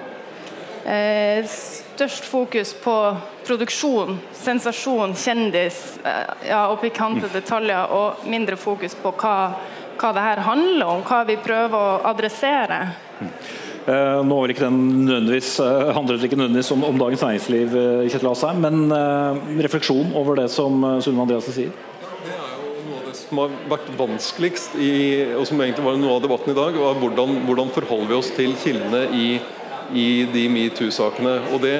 eh, størst fokus på produksjon, sensasjon, kjendis eh, ja, og pikante mm. detaljer, og mindre fokus på hva, hva det her handler om, hva vi prøver å adressere. Eh, nå den nødvendigvis, eh, ikke nødvendigvis om, om Dagens Næringsliv, uh, Kjetil Asheim, men uh, refleksjon over det som Sunne Andreassen sier? som har vært vanskeligst, i, og som egentlig var noe av debatten i dag, var hvordan, hvordan forholder vi oss til kildene i, i de metoo-sakene. Og det,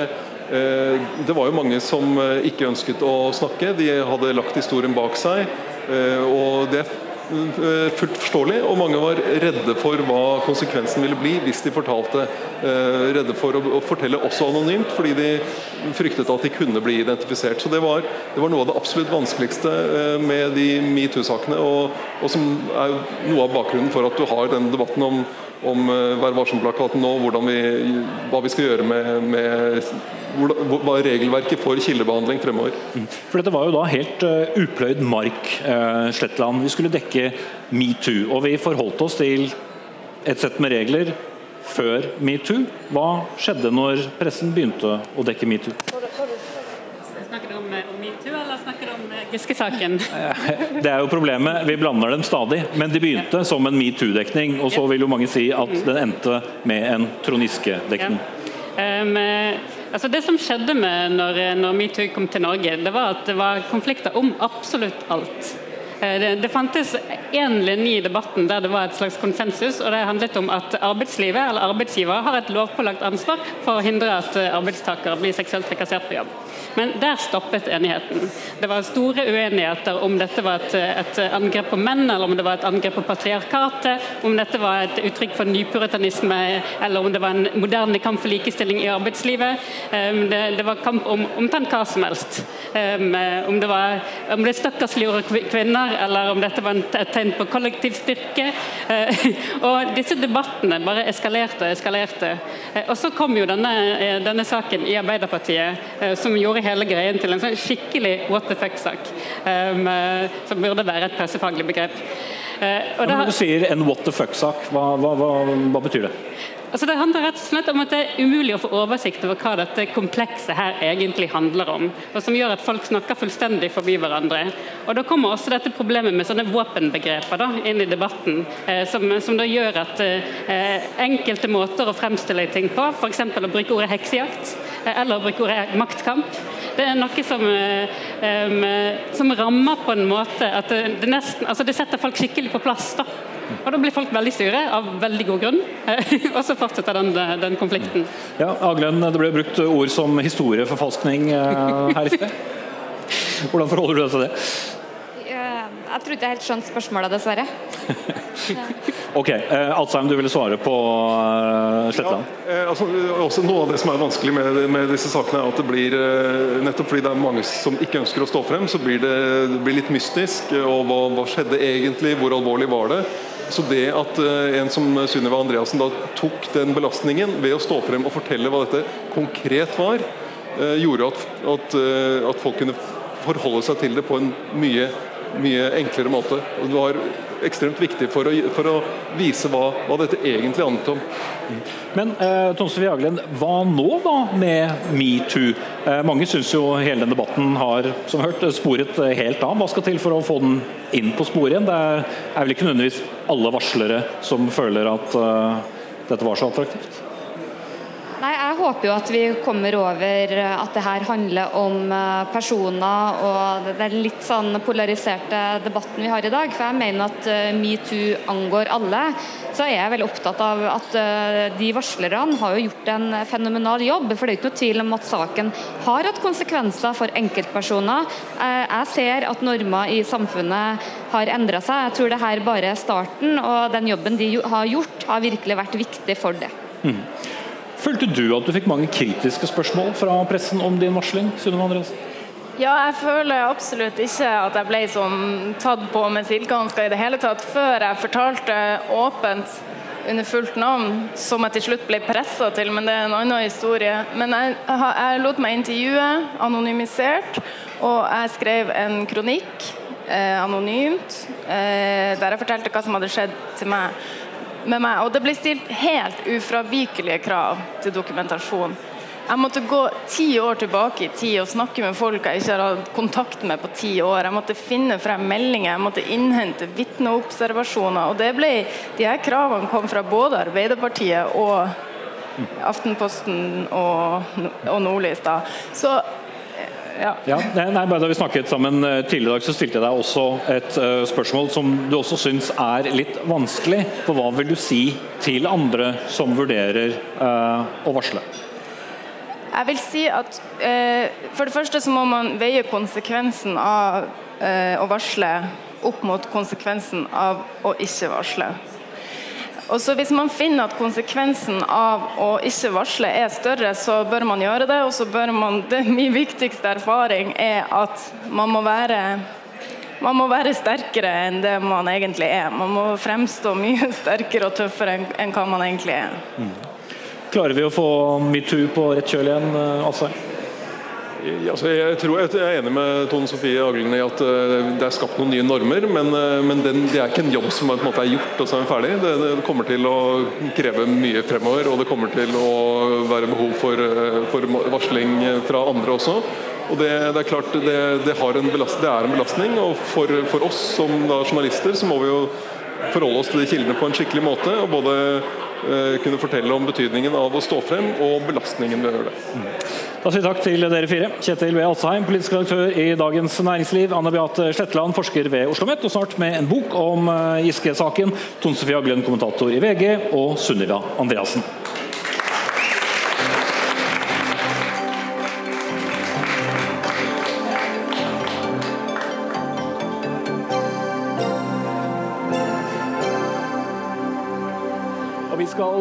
eh, det var jo mange som eh, ikke ønsket å snakke. De hadde lagt historien bak seg. Eh, og det er fullt forståelig, og mange var redde for hva konsekvensen ville bli hvis de fortalte. Redde for å, fortelle også anonymt, fordi de fryktet at de kunne bli identifisert. Så Det var, det var noe av det absolutt vanskeligste med de metoo-sakene, og, og, som er noe av bakgrunnen for at du har den debatten om om uh, Vær varsom-plakaten nå, vi, hva vi skal gjøre med, med hva er regelverket for kildebehandling fremover. Mm. For Dette var jo da helt uh, upløyd mark, uh, Slettland. Vi skulle dekke metoo. Og vi forholdt oss til et sett med regler før metoo. Hva skjedde når pressen begynte å dekke metoo? Om, om metoo, eller snakker du om Giske-saken? *laughs* Det er jo problemet, vi blander dem stadig. Men de begynte som en metoo-dekning, og så vil jo mange si at den endte med en Trond Giske-dekning. Um, altså det som skjedde med når, når metoo kom til Norge, det var at det var konflikter om absolutt alt. Det, det, fantes én linje i debatten der det var et slags konsensus, og det handlet om at arbeidslivet eller arbeidsgiver har et lovpålagt ansvar for å hindre at arbeidstaker blir seksuelt trakassert på jobb. Men der stoppet enigheten. Det var store uenigheter om dette var et, et, angrep på menn, eller om det var et angrep på patriarkatet, om dette var et uttrykk for nypuritanisme, eller om det var en moderne kamp for likestilling i arbeidslivet. Um, det, det, var kamp om omtrent hva som helst. Um, om det var om det stakkarsliggjorde kvinner, eller om dette var et tegn på kollektiv styrke. Uh, *laughs* og disse debattene bare eskalerte og eskalerte. Uh, og så kom jo denne, denne saken i Arbeiderpartiet, som gjorde hele greien til en sånn skikkelig what the fuck-sak. Um, som burde være et pressefaglig begrep. Uh, Når du sier en what the fuck-sak, hva, hva, hva, hva betyr det? Altså Det handler rett og slett om at det er umulig å få oversikt over hva dette komplekset her egentlig handler om, og som gjør at folk snakker fullstendig forbi hverandre. Og Da kommer også dette problemet med sånne våpenbegreper da, inn i debatten, eh, som, som, da gjør at eh, enkelte måter å fremstille ting på, f.eks. å bruke ordet heksejakt, eh, eller bruker ordet maktkamp, det er noe som, um, som rammer på en måte at det, nesten, altså det setter folk skikkelig på plass. da. Og Da blir folk veldig sure, av veldig god grunn. *laughs* og så fortsetter den, den konflikten. Ja, Aglen, Det ble brukt ord som historieforfalskning eh, her i sted. *laughs* Hvordan forholder du deg til det? Jeg trodde ikke jeg helt skjønte spørsmålet, dessverre. *laughs* ok, eh, Alsheim, du ville svare på uh, Sletteland? Ja, altså, også Noe av det som er vanskelig med, med, disse sakene, er at det blir nettopp fordi det er mange som ikke ønsker å stå frem, så blir det, det blir litt mystisk. og hva, hva skjedde egentlig? Hvor alvorlig var det? Så det at uh, en som Sunniva Andreassen da tok den belastningen ved å stå frem og fortelle hva dette konkret var, gjorde at, at, at, folk kunne forholde seg til det på en mye, mye enklere måte. Og det var ekstremt viktig for å, for å vise hva, hva, dette egentlig handlet om. Men eh, Tom Sofie Aglen, hva nå da med metoo? Eh, mange syns jo hele den debatten har som hørt, sporet helt av. Hva skal til for å få den inn på sporet igjen? Det er, er vel ikke nødvendigvis alle varslere som føler at eh, dette var så attraktivt? Håper jo at vi kommer over at det her handler om eh, personer og er litt sånn polariserte debatten vi har i dag. For jeg mener at eh, metoo angår alle. Så er jeg veldig opptatt av at de varslerne har jo gjort en fenomenal jobb. For det er ikke noe tvil om at saken har hatt konsekvenser for enkeltpersoner. Jeg ser at normer i samfunnet har endra seg. Jeg tror det her bare er starten, og den jobben de har gjort, har virkelig vært viktig for det. Mm. Følte du at du fikk mange kritiske spørsmål fra pressen om din varsling? Sunniva Andreassen? Ja, jeg føler absolutt ikke at jeg ble sånn tatt på med silkehansker i det hele tatt, før jeg fortalte åpent under fullt navn, som jeg til slutt ble pressa til, men det er en annen historie. Men jeg, jeg lot meg intervjue, anonymisert, og jeg skrev en kronikk eh, anonymt, eh, der jeg fortalte hva som hadde skjedd til meg med meg. Og det ble stilt helt ufravikelige krav til dokumentasjon. Jeg måtte gå ti år tilbake i tid og snakke med folk jeg ikke har hatt kontakt med på ti år. Jeg måtte finne frem meldinger, jeg måtte innhente vitneobservasjoner. Og det ble, de her kravene kom fra både Arbeiderpartiet og Aftenposten og, og Nordlys. Så ja. ja nei, Da vi snakket sammen eh, tidligere i dag, så stilte jeg deg også et uh, spørsmål som du også syns er litt vanskelig. For hva vil du si til andre som vurderer uh, å varsle? Jeg vil si at uh, For det første så må man veie konsekvensen av å varsle opp mot konsekvensen av å ikke varsle. Og så Hvis man finner at konsekvensen av å ikke varsle er større, så bør man gjøre det. Og så bør man, det Min viktigste erfaring er at man må være man må være sterkere enn det man egentlig er. Man må fremstå *laughs* mye sterkere og tøffere enn, hva man egentlig er. Mm. Klarer vi å få metoo på rett kjøl igjen, Asheim? Altså, jeg, tror, jeg er enig med Tone Sofie Aglen i at uh, det er skapt noen nye normer, men, uh, men den, det er ikke en jobb som en er gjort og så er den ferdig. Det, det, kommer til å kreve mye fremover, og det kommer til å være behov for, uh, for varsling fra andre også. Og det, det er klart det, det, belast, det, er en belastning. Og for, for oss som journalister så må vi jo forholde oss til de kildene på en skikkelig måte. Og både eh, kunne fortelle om betydningen av å stå frem og belastningen ved å gjøre det. Da sier vi takk til dere fire. Kjetil B. Alsheim, politisk redaktør i Dagens Næringsliv. Anne Beate Sletteland, forsker ved Oslo OsloMet, og snart med en bok om eh, Giske-saken. Tone Sofie Aglen, kommentator i VG, og Sunniva Andreassen.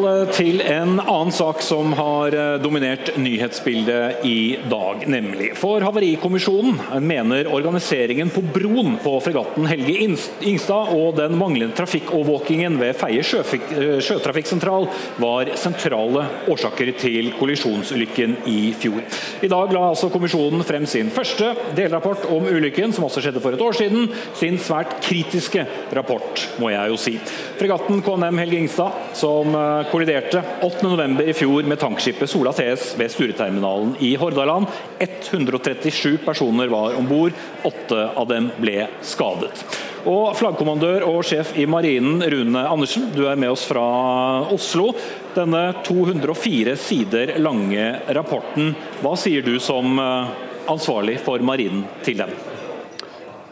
Skal eh, til en annen sak som har eh, dominert nyhetsbildet i dag, nemlig. For Havarikommisjonen mener organiseringen på broen på fregatten Helge Ingstad og den manglende trafikkovervåkingen ved Feie eh, sjøtrafikksentral var sentrale årsaker til kollisjonsulykken i fjor. I dag la altså kommisjonen frem sin første delrapport om ulykken, som også skjedde for et år siden. Sin svært kritiske rapport, må jeg jo si. Fregatten KNM Helge Ingstad, som kolliderte 8.11. i fjor med tankskipet Sola TS ved Stureterminalen i Hordaland. 137 personer var om bord, åtte av dem ble skadet. Og Flaggkommandør og sjef i Marinen, Rune Andersen, du er med oss fra Oslo. Denne 204 sider lange rapporten, hva sier du som eh, ansvarlig for Marinen til den?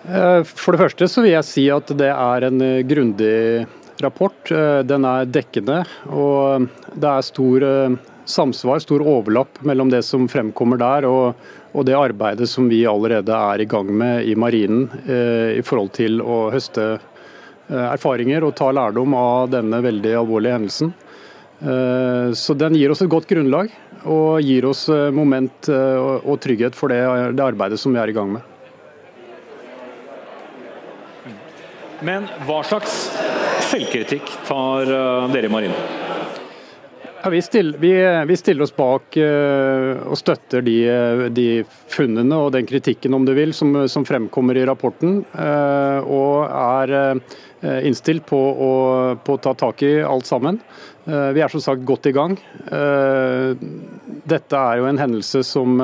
Eh, for det første så vil jeg si at det er en eh, grundig rapport. Eh, den er dekkende, og det er stor eh, samsvar, stor overlapp mellom det som fremkommer der og, og det arbeidet som vi allerede er i gang med i Marinen eh, i forhold til å høste erfaringer og ta lærdom av denne veldig alvorlige hendelsen. Så Den gir oss et godt grunnlag og gir oss moment og trygghet for det, det arbeidet som vi er i gang med. Men hva slags selvkritikk tar eh, dere i Marinen? Ja, vi, stiller, vi, vi, stiller, oss bak uh, og støtter de, de, funnene og den kritikken om du vil, som, som fremkommer i rapporten. Uh, og er uh, innstilt på å, på å, ta tak i alt sammen. vi er som sagt godt i gang. dette er jo en hendelse som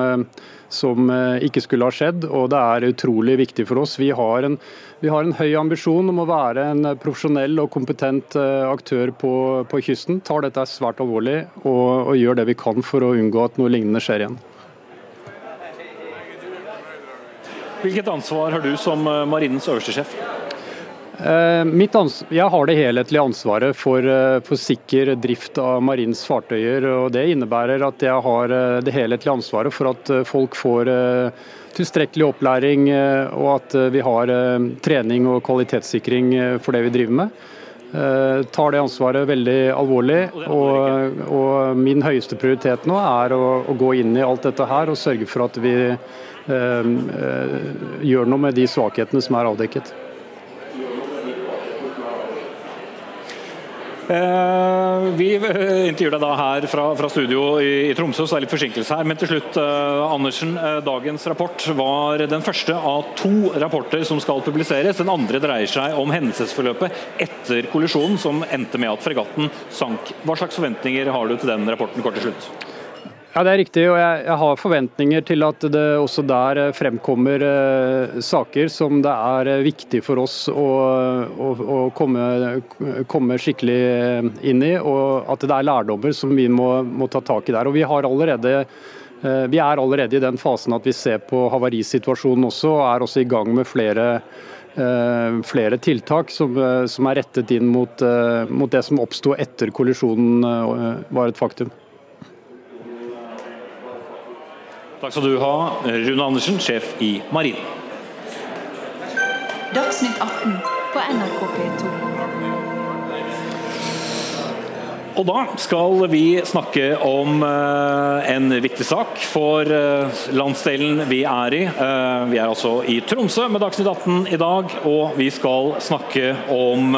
som eh, ikke skulle ha skjedd. og Det er utrolig viktig for oss. Vi har en, vi har en høy ambisjon om å være en profesjonell og kompetent eh, aktør på, på kysten. Tar dette svært alvorlig og, og gjør det vi kan for å unngå at noe lignende skjer igjen. Hvilket ansvar har du som eh, marinens øverste sjef? Eh, jeg har det helhetlige ansvaret for, eh, for, sikker drift av marins fartøyer. og Det innebærer at jeg har eh, det helhetlige ansvaret for at folk får tilstrekkelig opplæring, og at vi har trening og kvalitetssikring for det vi driver med. Tar det ansvaret veldig alvorlig. Og, og min høyeste prioritet nå er å, å, gå inn i alt dette her og sørge for at vi eh, gjør noe med de svakhetene som er avdekket. Vi eh, intervjuer deg da her fra, fra studio i, i, Tromsø, så det er litt forsinkelse her. Men til slutt, eh, Andersen. Eh, dagens rapport var den første av to rapporter som skal publiseres. Den andre dreier seg om hendelsesforløpet etter kollisjonen, som endte med at fregatten sank. Hva slags forventninger har du til den rapporten kort til slutt? Ja, Det er riktig. og jeg, jeg, har forventninger til at det også der eh, fremkommer eh, saker som det er eh, viktig for oss å, å, å komme, komme, skikkelig eh, inn i. Og at det er lærdommer som vi må, må ta tak i der. Og Vi, allerede, eh, vi er allerede i den fasen at vi ser på havarisituasjonen også, og er også i gang med flere flere tiltak som, som, er rettet inn mot, mot det som oppsto etter kollisjonen var et faktum. Takk skal du ha, Rune Andersen, sjef i Marinen. Dagsnytt 18 på NRK P2. Og da skal vi snakke om uh, en viktig sak for uh, landsdelen vi er i. Uh, vi er altså i Tromsø med Dagsnytt 18 i dag, og vi skal snakke om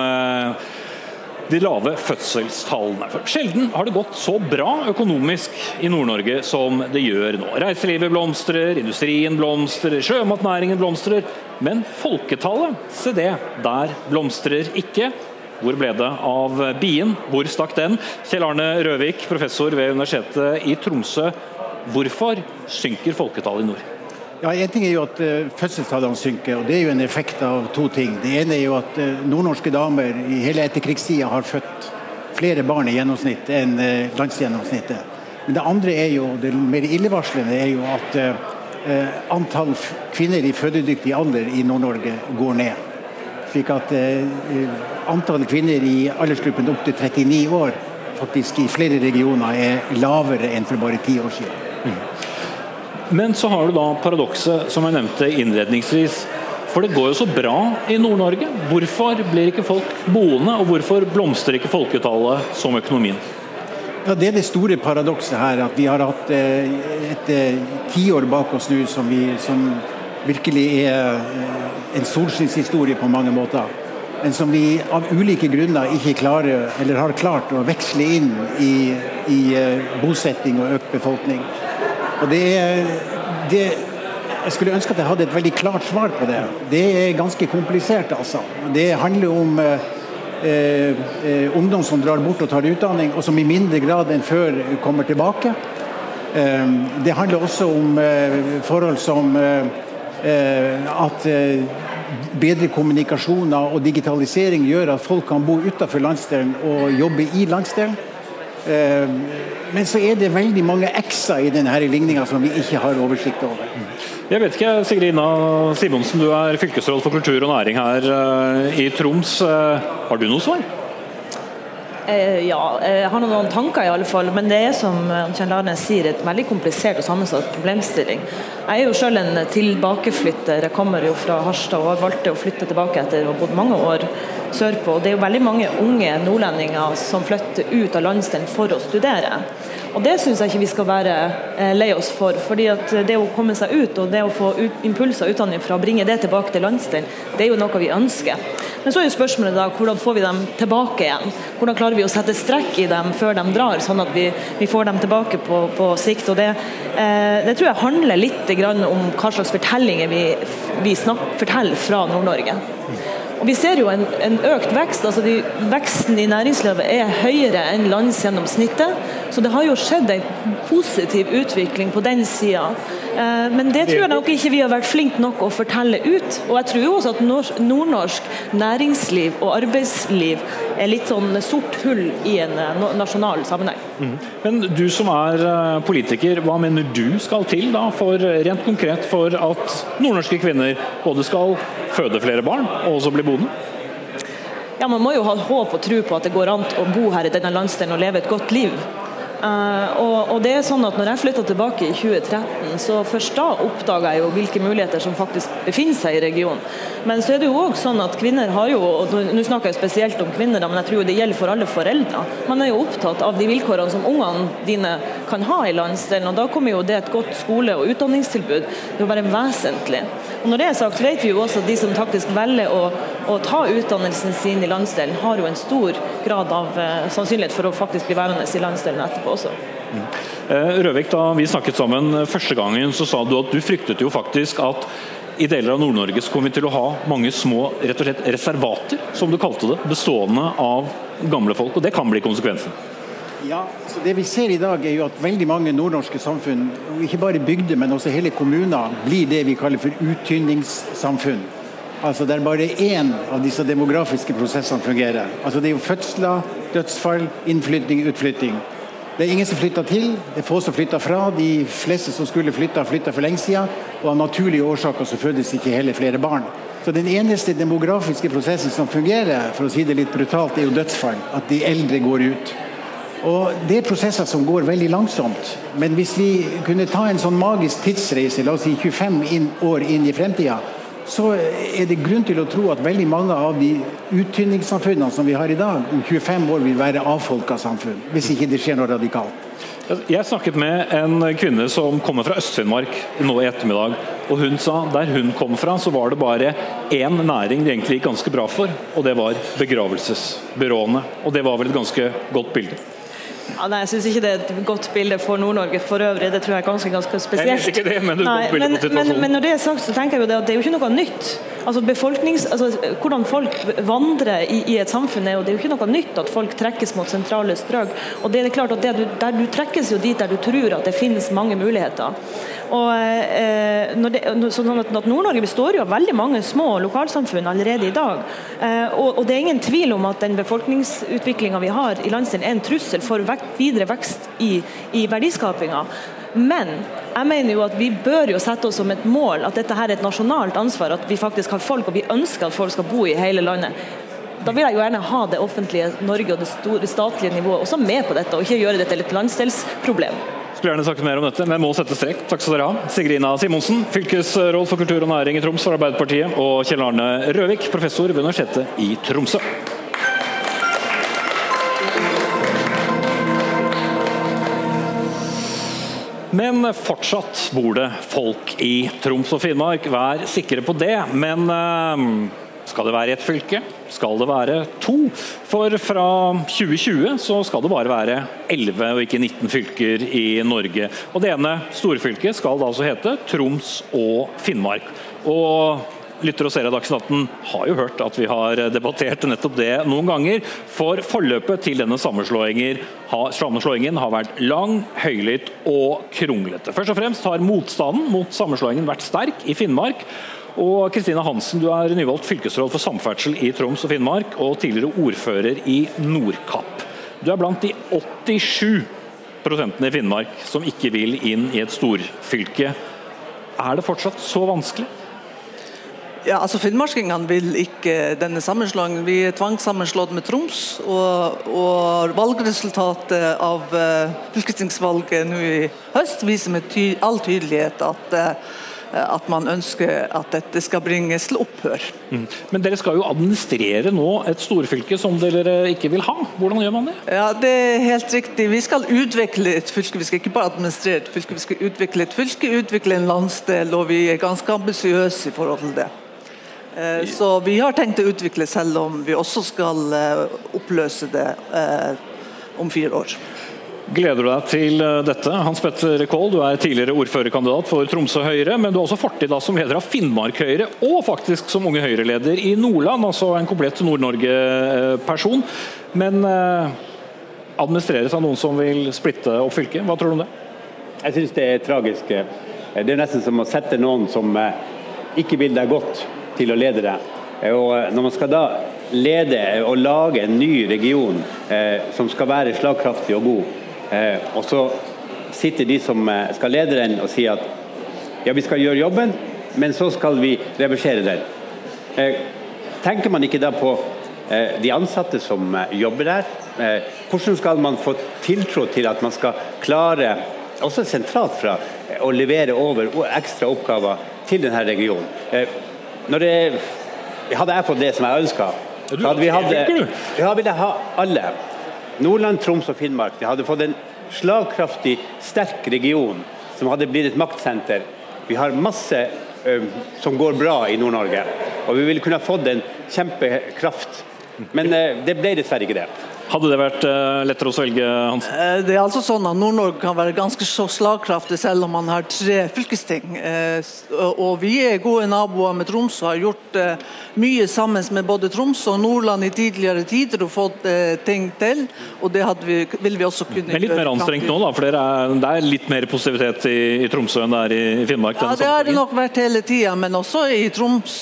de lave fødselstallene. For sjelden har det gått så bra økonomisk i Nord-Norge som det gjør nå. Reiselivet blomstrer, industrien blomstrer, sjømatnæringen blomstrer. Men folketallet, se det, der blomstrer ikke. Hvor ble det av bien? Hvor stakk den? Kjell Arne Røvik, professor ved Universitetet i Tromsø. Hvorfor synker folketallet i nord? Ja, En ting er jo at uh, fødselstallene synker, og det er jo en effekt av to ting. Det ene er jo at uh, nordnorske damer i hele etterkrigstida har født flere barn i gjennomsnitt enn uh, landsgjennomsnittet. Men det andre er jo, det mer illevarslende er jo at antall kvinner i fødedyktig alder i Nord-Norge går ned. Slik at antall kvinner i aldersgruppen opp til 39 år faktisk i flere regioner er lavere enn for bare ti år siden. Men så har du da paradokset som jeg nevnte innledningsvis. For det går jo så bra i Nord-Norge. Hvorfor blir ikke folk boende, og hvorfor blomstrer ikke folketallet som økonomien? Ja, Det er det store paradokset her. At vi har hatt eh, et eh, tiår bak oss nå som, vi, som virkelig er eh, en solskinnshistorie på mange måter. Men som vi av ulike grunner ikke klarer, eller har klart å veksle inn i, i bosetting og økt befolkning. Og det det, Jeg skulle ønske at jeg hadde et veldig klart svar på det. Det er ganske komplisert, altså. Det handler om eh, eh, ungdom som drar bort og tar utdanning, og som i mindre grad enn før kommer tilbake. Eh, det handler også om eh, forhold som eh, eh, at bedre kommunikasjoner og digitalisering gjør at folk kan bo utenfor landsdelen og jobbe i landsdelen. Men så er det veldig mange x-er i denne ligninga som vi ikke har oversikt over. Jeg vet ikke, Sigrid Ina Simonsen, du er fylkesråd for kultur og næring her eh, i Troms. Eh, har du noe svar? Eh, ja, jeg har noen tanker i alle fall. Men det er som Kjell Arne sier, et veldig komplisert og sammensatt problemstilling. Jeg er jo selv en tilbakeflytter. Jeg kommer jo fra Harstad og har valgt å flytte tilbake etter å ha bodd mange år sørpå. Det er jo veldig mange unge nordlendinger som flytter ut av landsdelen for å studere. Og Det syns jeg ikke vi skal være eh, lei oss for. fordi at Det å komme seg ut og det å få impulser utenfra og bringe det tilbake til landsdelen, det er jo noe vi ønsker. Men så er jo spørsmålet da, hvordan får vi dem tilbake igjen? Hvordan klarer vi å sette strekk i dem før de drar, sånn at vi, vi får dem tilbake på, på sikt? og det, eh, det, tror jeg handler litt om hva slags fortellinger vi, vi snak, forteller fra Nord-Norge. Og Vi ser jo en, en økt vekst. altså de, Veksten i næringslivet er høyere enn landsgjennomsnittet. Så det har jo skjedd en positiv utvikling på den sida. Eh, men det tror jeg nok ikke vi har vært flinke nok å fortelle ut. Og jeg tror jo også at nordnorsk næringsliv og arbeidsliv er litt sånn sort hull i en eh, nasjonal sammenheng. Mm. Men du som er eh, politiker, hva mener du skal til da for rent konkret for at nordnorske kvinner både skal føde flere barn og også bli boende? Ja, Man må jo ha håp og tro på at det går an å bo her i denne landsdelen og leve et godt liv. Uh, og, og, det er sånn at når jeg flytta tilbake i 2013, så først da oppdaga jeg jo hvilke muligheter som faktisk befinner seg i regionen. Men så er det jo også sånn at kvinner har jo, og nå snakker jeg spesielt om kvinner, men jeg tror det gjelder for alle foreldre. Man er jo opptatt av de vilkårene som ungene dine kan ha i landsdelen. og Da kommer jo det et godt skole- og utdanningstilbud til å være vesentlig. Og Når det er sagt, vet vi jo også at de som faktisk velger å, å ta utdannelsen sin i landsdelen, har jo en stor grad av uh, sannsynlighet for å faktisk bli værende i landsdelen etterpå også. Mm. Røvik, da vi snakket sammen første gangen, så sa du at du fryktet jo faktisk at i deler av Nord-Norge så kommer vi til å ha mange små rett og slett reservater, som du kalte det, bestående av gamle folk. Og det kan bli konsekvensen? Ja, så Det vi ser i dag, er jo at veldig mange nordnorske samfunn, ikke bare bygder, men også hele kommuner, blir det vi kaller for uttynningssamfunn. Altså Der bare én av disse demografiske prosessene fungerer. Altså Det er jo fødsler, dødsfall, innflytting, utflytting. Det er ingen som flytter til, det er få som flytter fra. De fleste som skulle flytta, flytta for lenge siden. Og av naturlige årsaker så fødes ikke heller flere barn. Så Den eneste demografiske prosessen som fungerer, for å si det litt brutalt, er jo dødsfall. At de eldre går ut. Og Det er prosesser som går veldig langsomt. Men hvis vi kunne ta en sånn magisk tidsreise, la oss si 25 inn, år inn i fremtida, så er det grunn til å tro at veldig mange av de uttynningssamfunnene som vi har i dag, om 25 år vil være avfolka samfunn. Hvis ikke det skjer noe radikalt. Jeg snakket med en kvinne som kommer fra Øst-Finnmark nå i ettermiddag. og Hun sa der hun kom fra, så var det bare én næring det egentlig gikk ganske bra for, og det var begravelsesbyråene. Og det var vel et ganske godt bilde. Ja, nei, Jeg syns ikke det er et godt bilde for Nord-Norge for øvrig. Det tror jeg er ganske ganske spesielt. vet ikke det, men, nei, men, men, men, når det er sagt, så tenker jeg jo det at det er jo ikke noe nytt Altså, altså, hvordan folk vandrer i, i, et samfunn, er jo, det er jo ikke noe nytt at folk trekkes mot sentrale strøk. og det er klart at du, der Du trekkes jo dit der du tror at det finnes mange muligheter. Og, eh, det, sånn at, Nord-Norge består jo av veldig mange små lokalsamfunn allerede i dag. Eh, og, og, Det er ingen tvil om at den befolkningsutviklinga vi har i landsdelen er en trussel for vek, videre vekst i, i verdiskapinga. Men jeg mener jo at vi bør jo sette oss som et mål at dette her er et nasjonalt ansvar. At vi faktisk har folk, og vi ønsker at folk skal bo i hele landet. Da vil jeg jo gjerne ha det offentlige Norge og det store statlige nivået også med på dette, og ikke gjøre det til et landsdelsproblem. Skulle gjerne sagt mer om dette, men må sette strek. Takk skal dere ha. Sigrina Simonsen, fylkesråd for kultur og næring i Troms for Arbeiderpartiet, og Kjell Arne Røvik, professor ved Universitetet i Tromsø. Men fortsatt bor det folk i Troms og Finnmark, vær sikre på det. Men uh, skal det være ett fylke? skal det være to. For fra 2020 så skal det bare være 11 og ikke 19 fylker i Norge. Og Det ene storfylket skal da altså hete Troms og Finnmark. Og lytter og ser av Dagsnytt 18 har jo hørt at vi har debattert nettopp det noen ganger. For forløpet til denne sammenslåingen har vært lang, høylytt og kronglete. Først og fremst har motstanden mot sammenslåingen vært sterk i Finnmark. Og Kristina Hansen, du er nyvalgt fylkesråd for samferdsel i Troms og Finnmark, og tidligere ordfører i Nordkapp. Du er blant de 87 prosentene i Finnmark som ikke vil inn i et storfylke. Er det fortsatt så vanskelig? Ja, altså Finnmarkingene vil ikke denne sammenslåingen. Vi er tvangssammenslått med Troms. Og, og valgresultatet av uh, fylkestingsvalget nå i høst viser med ty all tydelighet at uh, at man ønsker at dette skal bringes til opphør. Mm. Men dere skal jo administrere nå et storfylke som dere ikke vil ha. Hvordan gjør man det? Ja, Det er helt riktig. Vi skal utvikle et fylke. Vi skal ikke bare administrere et fylke, vi skal utvikle et fylke, utvikle en landsdel, og vi er ganske ambisiøse i forhold til det. Eh, så vi har tenkt å utvikle, selv om vi også skal eh, oppløse det om fire år. Gleder du deg til eh, dette? Hans Petter Kål, du er tidligere ordførerkandidat for Tromsø Høyre, men du har også fortid som leder av Finnmark Høyre, og faktisk som Unge Høyre-leder i Nordland, altså en komplett Nord-Norge-person. Men eh, administreres av noen som vil splitte opp fylket. Hva tror du om det? Jeg syns det er tragisk. Det er nesten som å sette noen som eh, ikke vil deg godt, til å lede det. Og når man skal da lede og lage en ny region eh, som skal være slagkraftig og god, Eh, og så sitter de som eh, skal lede den og sier at ja, vi skal gjøre jobben, men så skal vi reversere den. Eh, tenker man ikke da på de ansatte som jobber der? Hvordan skal man få tiltro til at man skal klare, også sentralt fra, å levere over ekstra oppgaver til denne regionen? Når det, hadde jeg fått det som jeg ønska, ville vi Ja, vil jeg ha alle. Nordland, Troms og Finnmark de hadde fått en slagkraftig, sterk region som hadde blitt et maktsenter. Vi har masse ø, som går bra i Nord-Norge, og vi ville kunne fått en kjempekraft. Men ø, det ble dessverre ikke det. Hadde det vært uh, lettere å svelge, Hans? Eh, det er altså sånn at Nord-Norge kan være ganske så slagkraftig selv om man har tre fylkesting. Eh, og vi er gode naboer med Troms og har gjort mye sammen med både Troms og Nordland i tidligere tider og fått ting til. Og det vi, vil vi også kunne Men litt mer anstrengt nå, da? For er, det er litt mer positivitet i, i, Tromsø enn det er i Finnmark? Ja, det har det nok vært hele tida. Men også i Troms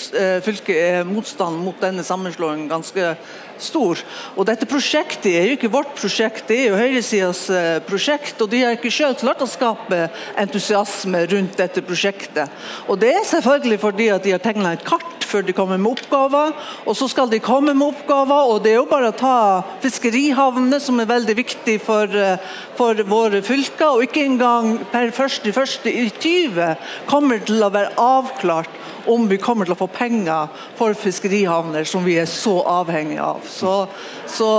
fylke er motstand mot denne sammenslåingen ganske stor. Og dette prosjektet er jo ikke vårt prosjekt, det er jo høyresidas eh, prosjekt. Og de har ikke selv klart å skape entusiasme rundt dette prosjektet. Og det er selvfølgelig fordi at de har tegna et kart før de kommer med oppgaver. Og så skal de komme med oppgaver, og det er jo bare å ta fiskerihavnene, som er veldig viktig for, eh, for våre fylker. Og ikke engang per 1.1.20 kommer til å være avklart om vi kommer til å få penger for fiskerihavner som vi er så avhengige av. Så, så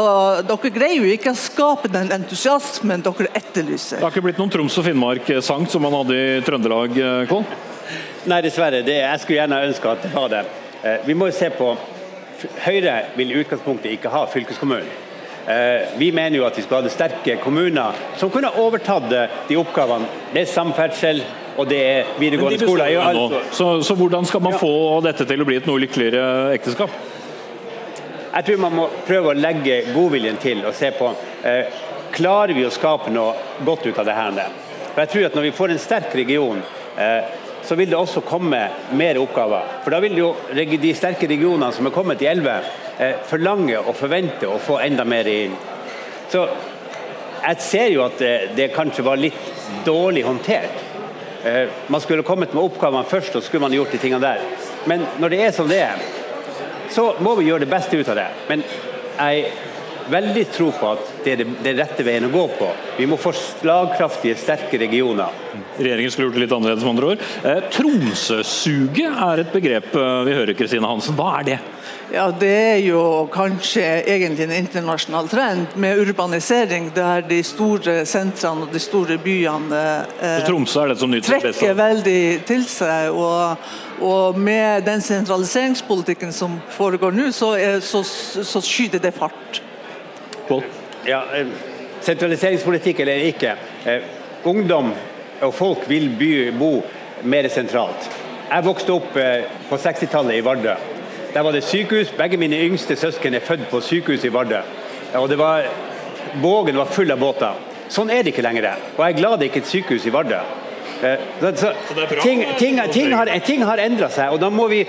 dere greier jo ikke å skape den entusiasmen dere etterlyser. Det har ikke blitt noen Troms og Finnmark-sang som man hadde i Trøndelag, eh, Kål? Nei, dessverre. Det, jeg skulle gjerne ønske at det var det. Eh, vi må jo se på Høyre vil i utgangspunktet ikke ha fylkeskommunen. Eh, vi mener jo at vi skulle hatt sterke kommuner som kunne overtatt de oppgavene. Det er samferdsel, og det er videregående skole. er jo alt- Så, så hvordan skal man få dette til å bli et noe lykkeligere ekteskap? Jeg tror man må prøve å legge godviljen til og se på eh, Klarer vi å skape noe godt ut av det her? For jeg tror at Når vi får en sterk region, eh, så vil det også komme mer oppgaver. For Da vil jo de sterke regionene som er kommet i 11, eh, forlange og forvente å få enda mer inn. Så jeg ser jo at det, det kanskje var litt dårlig håndtert. Eh, Man skulle kommet med oppgavene først, og så skulle man gjort de tingene der. Men når det er som det er, så må vi gjøre det beste ut av det. Men jeg veldig tro på at det er er rette veien å gå på. Vi må få slagkraftige, sterke regioner. Regjeringen skulle gjort det litt annerledes, med andre ord. Eh, Tromsø-suget er et begrep eh, vi hører, Kristine Hansen. Hva er det? Ja, Det er jo kanskje egentlig en internasjonal trend med urbanisering, der de store sentrene og de store byene eh, er det som trekker veldig til seg. Og, og med den sentraliseringspolitikken som foregår nå, så, er, så, så skyter det fart. Ja, eh, sentraliseringspolitikk eller ikke. Eh, ungdom og folk vil by, bo mer sentralt. Jeg vokste opp eh, på 60-tallet i Vardø. Der var det sykehus. Begge mine yngste søsken er født på sykehus i Vardø. Og det var, Vågen var full av båter. Sånn er det ikke lenger. Og jeg er glad det ikke er et sykehus i Vardø. Eh, Så, så, ting, ting, ting har, ting har endra seg, og da må vi,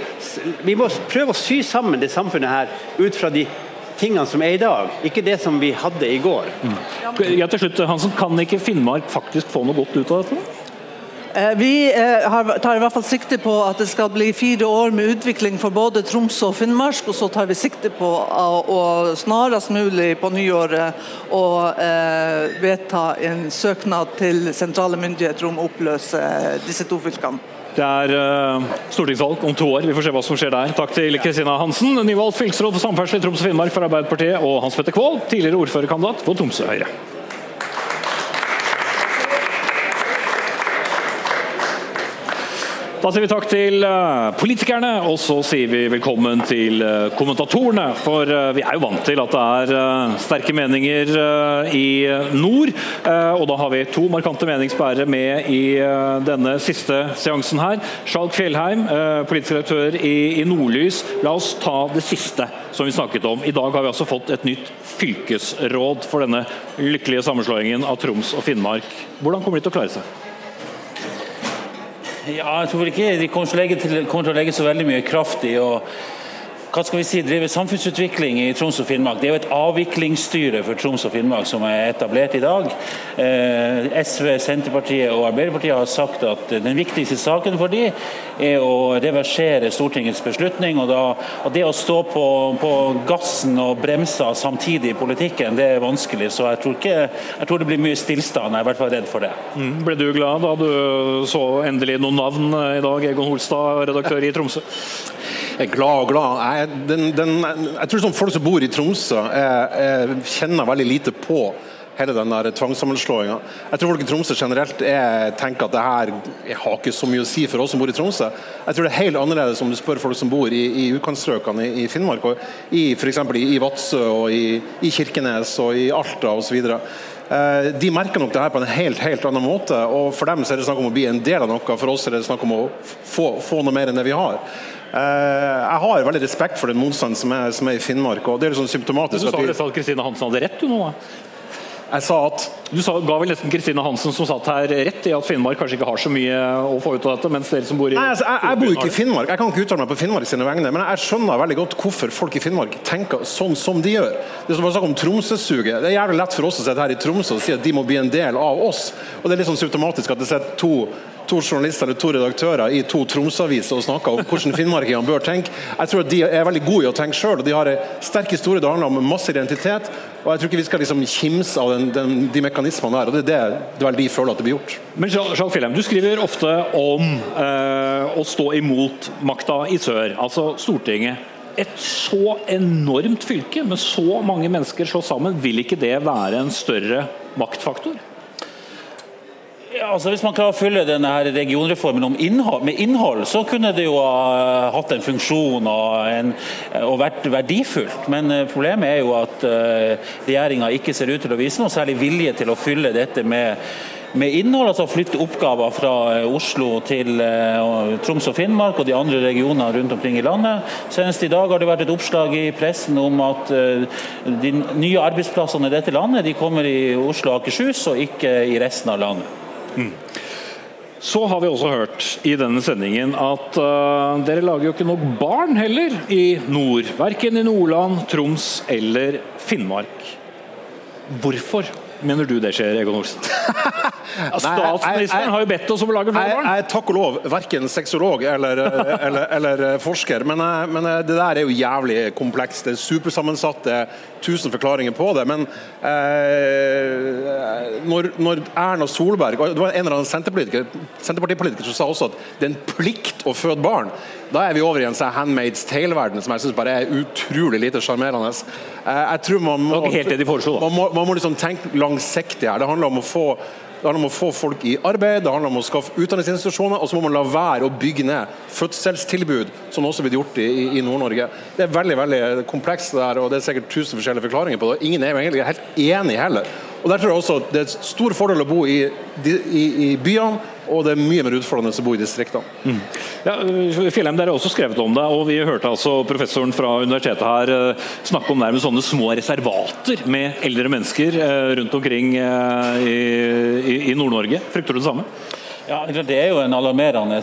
vi må prøve å sy sammen det samfunnet her ut fra de tingene som er i dag, ikke det som vi hadde i går. Ja, til slutt, Hansen, Kan ikke Finnmark faktisk få noe godt ut av dette? Eh, Vi eh, tar i hvert fall sikte på at det skal bli fire år med utvikling for både Troms og Finnmark. Og så tar vi sikte på å, snarest mulig på nyåret å eh, vedta en søknad til sentrale myndigheter om å oppløse disse to fylkene. Det er stortingsvalg om to år. Vi får se hva som skjer der. Takk til Kristina Hansen, nyvalgt fylkesråd for samferdsel i Troms og Finnmark for Arbeiderpartiet, og Hans Petter Kvål, tidligere ordførerkandidat for Tromsø Høyre. Da sier vi takk til eh, politikerne, og så sier vi velkommen til eh, kommentatorene. For eh, vi er jo vant til at det er sterke meninger i nord. Og da har vi to markante meningsbærere med i denne siste seansen her. Skjalg Fjellheim, politisk redaktør i Nordlys. La oss ta det siste som vi snakket om. I dag har vi altså fått et nytt fylkesråd for denne lykkelige sammenslåingen av Troms og Finnmark. Hvordan kommer de til å klare seg? Ja, jeg tror ikke de kommer til, kommer til å legge så veldig mye kraft i å hva skal vi si, driver samfunnsutvikling i Troms og Finnmark. Det er jo et avviklingsstyre for Troms og Finnmark som er etablert i dag. Eh, SV, Senterpartiet og Arbeiderpartiet har sagt at den viktigste saken for dem er å reversere Stortingets beslutning. og, da, og Det å stå på, på gassen og bremsa samtidig i politikken, det er vanskelig. Så jeg tror, ikke, jeg tror det blir mye stillstand. Jeg er i hvert fall redd for det. Mm. Ble du glad da du så endelig noen navn i dag, Egon Holstad, redaktør i Tromsø? Er glad og glad. Jeg, den, den, jeg tror sånn folk som bor i Tromsø, jeg kjenner veldig lite på hele den der tvangssammenslåinga. Jeg tror folk i Tromsø generelt er, tenker at det her har ikke så mye å si for oss som bor i Tromsø. Jeg tror det er helt annerledes om du spør folk som bor i, i utkantstrøkene i, i Finnmark, og i f.eks. I, i Vadsø og i, i Kirkenes og i Alta osv. Eh, De merker nok det her på en helt helt annen måte. og For dem så er det snakk om å bli en del av noe, for oss er det snakk om å få, få noe mer enn det vi har. Eh, Jeg har veldig respekt for den motstanden som er, som er i Finnmark. og det er litt sånn Du sa at vel at Kristine Hansen hadde rett, du nå? Jeg sa at Du sa, ga vel nesten Kristine Hansen som satt her rett i at Finnmark kanskje ikke har så mye å få ut av dette, mens dere som bor i Nei, altså, jeg, jeg bor ikke i Finnmark, jeg kan ikke uttale meg på Finnmark sine vegne, men jeg skjønner veldig godt hvorfor folk i Finnmark tenker sånn som de gjør. Det som var snakk om Tromsø-suget. Det er jævlig lett for oss å sitte her i Tromsø og si at de må bli en del av oss. Og det er litt sånn symptomatisk at det sitter to to journalister eller to redaktører i to Tromsø-aviser og snakker om hvordan finnmarkingene bør tenke. Jeg tror at De er veldig gode i å tenke sjøl, og de har en sterk historie. Det handler om masse identitet. og Jeg tror ikke vi skal liksom kimse av den, den, de mekanismene der. og Det er det, det er vel de føler at det blir gjort. Men Jean Fjellheim, du skriver ofte om eh, å stå imot makta i sør, altså Stortinget. Et så enormt fylke med så mange mennesker slått sammen, vil ikke det være en større maktfaktor? Ja, altså Hvis man klarer å fylle denne her regionreformen innhold, med innhold, så kunne det jo ha hatt en funksjon og, en, og vært verdifullt. Men eh, problemet er jo at uh, regjeringa ikke ser ut til å vise noe særlig vilje til å fylle dette med med innhold, altså flytte oppgaver fra eh, Oslo til eh, Troms og Finnmark og de andre regionene rundt omkring i landet. Senest i dag har det vært et oppslag i pressen om at eh, de nye arbeidsplassene i dette landet de kommer i Oslo og Akershus, og ikke i resten av landet. Mm. Så har vi også hørt i denne sendingen at uh, dere lager jo ikke nok barn heller i nord. Verken i Nordland, Troms eller Finnmark. Hvorfor? Mener du det skjer, Egon Olsen? *laughs* Statsministeren har jo bedt oss om å lage flere barn. Jeg er takk og lov verken sexolog eller, eller, eller forsker, men, men, det der er jo jævlig komplekst. Det er supersammensatt, det er tusen forklaringer på det. Men eh, når, når, Erna Solberg Det var en eller annen Senterpartipolitiker som sa også at det er en plikt å føde barn. Da er vi over i en sånn Handmaid's Tale-verden som jeg synes bare er utrolig lite sjarmerende. Eh, jeg tror man må, man må, man må liksom tenke langsiktig her. Det handler om å få det handler om å få folk i arbeid, det handler om å skaffe utdanningsinstitusjoner, og så må man la være å bygge ned fødselstilbud, som også blitt gjort i, i Nord-Norge. Det er veldig veldig komplekst, der, og det er sikkert tusen forskjellige forklaringer på det. Ingen er jo egentlig helt enig heller. Og der tror jeg også Det er stor fordel å bo i, i, i byene, og det er mye mer utfordrende å bo i distriktene. Mm. Ja, Fjellheim, dere har også skrevet om det, og vi hørte altså professoren fra universitetet her eh, snakke om nærmest sånne små reservater med eldre mennesker eh, rundt omkring i, i, i Nord-Norge. Frykter du det samme? Ja, Det er jo en alarmerende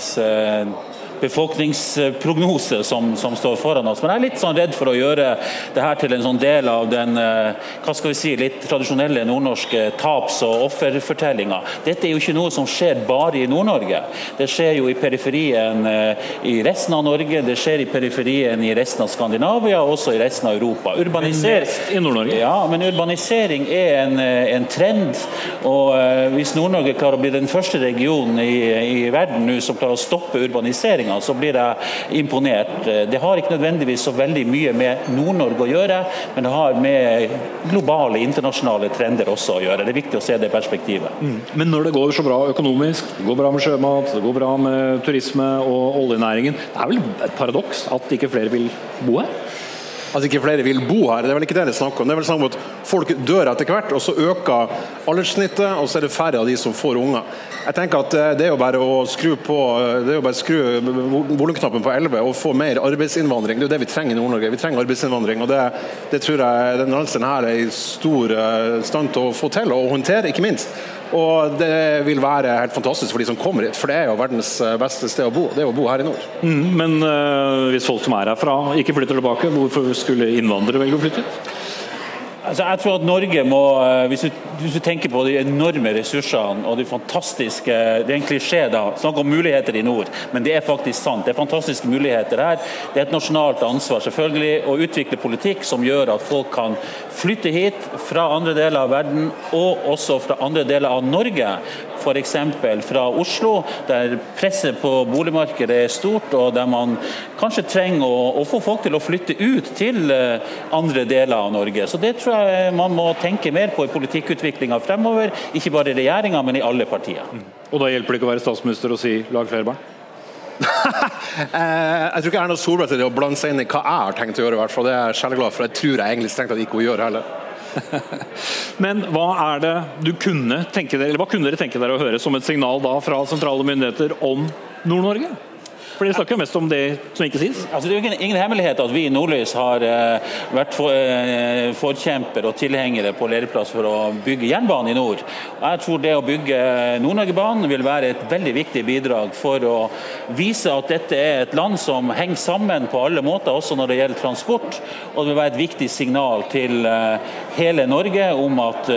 befolkningsprognose som, som, står foran oss. Men jeg er litt sånn redd for å gjøre det her til en sånn del av den eh, hva skal vi si, litt tradisjonelle nordnorske taps- og offerfortellinga. Dette er jo ikke noe som skjer bare i Nord-Norge. Det skjer jo i periferien eh, i resten av Norge, det skjer i periferien i resten av Skandinavia og også i resten av Europa. Urbanisering i Nord-Norge? Ja, men urbanisering er en, eh, en trend. og Hvis Nord-Norge klarer å bli den første regionen i, i verden nå som klarer å stoppe urbaniseringa, utviklinga, så blir jeg imponert. Det har ikke nødvendigvis så veldig mye med Nord-Norge å gjøre, men det har med globale, internasjonale trender også å gjøre. Det er viktig å se det perspektivet. Mm. Men når det går så bra økonomisk, det går bra med sjømat, det går bra med turisme og oljenæringen, det er vel et paradoks at ikke flere vil bo her? At ikke flere vil bo her. Det er vel ikke det det er snakk om. Det er vel snakk om at folk dør etter hvert, og så øker alderssnittet, og så er det færre av de som får unger. Jeg tenker at eh, Det er jo bare å skru på eh, det er jo bare å skru volumknappen på 11 og få mer arbeidsinnvandring. Det er jo det vi trenger i Nord-Norge. Vi trenger arbeidsinnvandring. og Det, det tror jeg den landsdelen er i stor eh, stand til å få til og håndtere, ikke minst. Og det vil være helt fantastisk for de som kommer hit, for det er jo verdens beste sted å bo. Det er å bo her i nord. Mm, men uh, hvis folk som er herfra ikke flytter tilbake, hvorfor skulle innvandrere velge å flytte hit? Altså, jeg tror at Norge må, eh, hvis du, hvis du, tenker på de enorme ressursene og de fantastiske Det er en klisjé, da, snakk om muligheter i nord, men det er faktisk sant. Det er fantastiske muligheter her. Det er et nasjonalt ansvar selvfølgelig å utvikle politikk som gjør at folk kan flytte hit fra andre deler av verden, og også fra andre deler av Norge f.eks. fra Oslo, der presset på boligmarkedet er stort, og der man kanskje trenger å, å få folk til å flytte ut til eh, andre deler av Norge. Så Det tror jeg man må tenke mer på i politikkutviklinga fremover, ikke bare i regjeringa, men i alle partier. Mm. Og Da hjelper det ikke å være statsminister og si 'lag flere barn'? *laughs* Eh, jeg tror ikke Erna Solberg til det å blande seg inn i hva jeg har tenkt å gjøre, i hvert fall. Det er jeg selvglad for. Jeg tror jeg egentlig strengt tatt ikke hun gjør heller. *laughs* Men hva er det du kunne tenke dere, eller hva kunne dere tenke dere å høre som et signal da fra sentrale myndigheter om Nord-Norge? For Dere snakker mest om det som ikke sies. Altså, det er jo ingen, ingen hemmelighet at vi i Nordlys har uh, vært for, uh, forkjemper og tilhengere på lederplass for å bygge jernbane i nord. Og jeg tror det å bygge Nord-Norgebanen vil være et veldig viktig bidrag for å vise at dette er et land som henger sammen på alle måter, også når det gjelder transport. Og det vil være et viktig signal til uh, hele Norge om at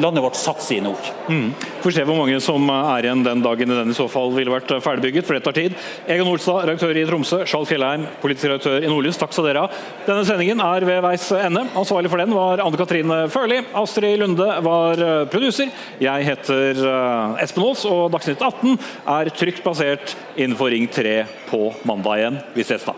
landet vårt satser i nord. Mm. Får se hvor mange som er igjen den dagen den i så fall ville vært ferdigbygget, for det tar tid. Egon Olstad, redaktør i Tromsø, Skjalg Fjellheim, politisk redaktør i Nordlys, takk skal dere ha. Denne sendingen er ved veis ende. Ansvarlig for den var Anne Katrine Førli. Astrid Lunde var producer. produser. Jeg heter eh, Espen Aas, og Dagsnytt 18 er trygt basert innenfor Ring 3 på mandag igjen. Vi ses da.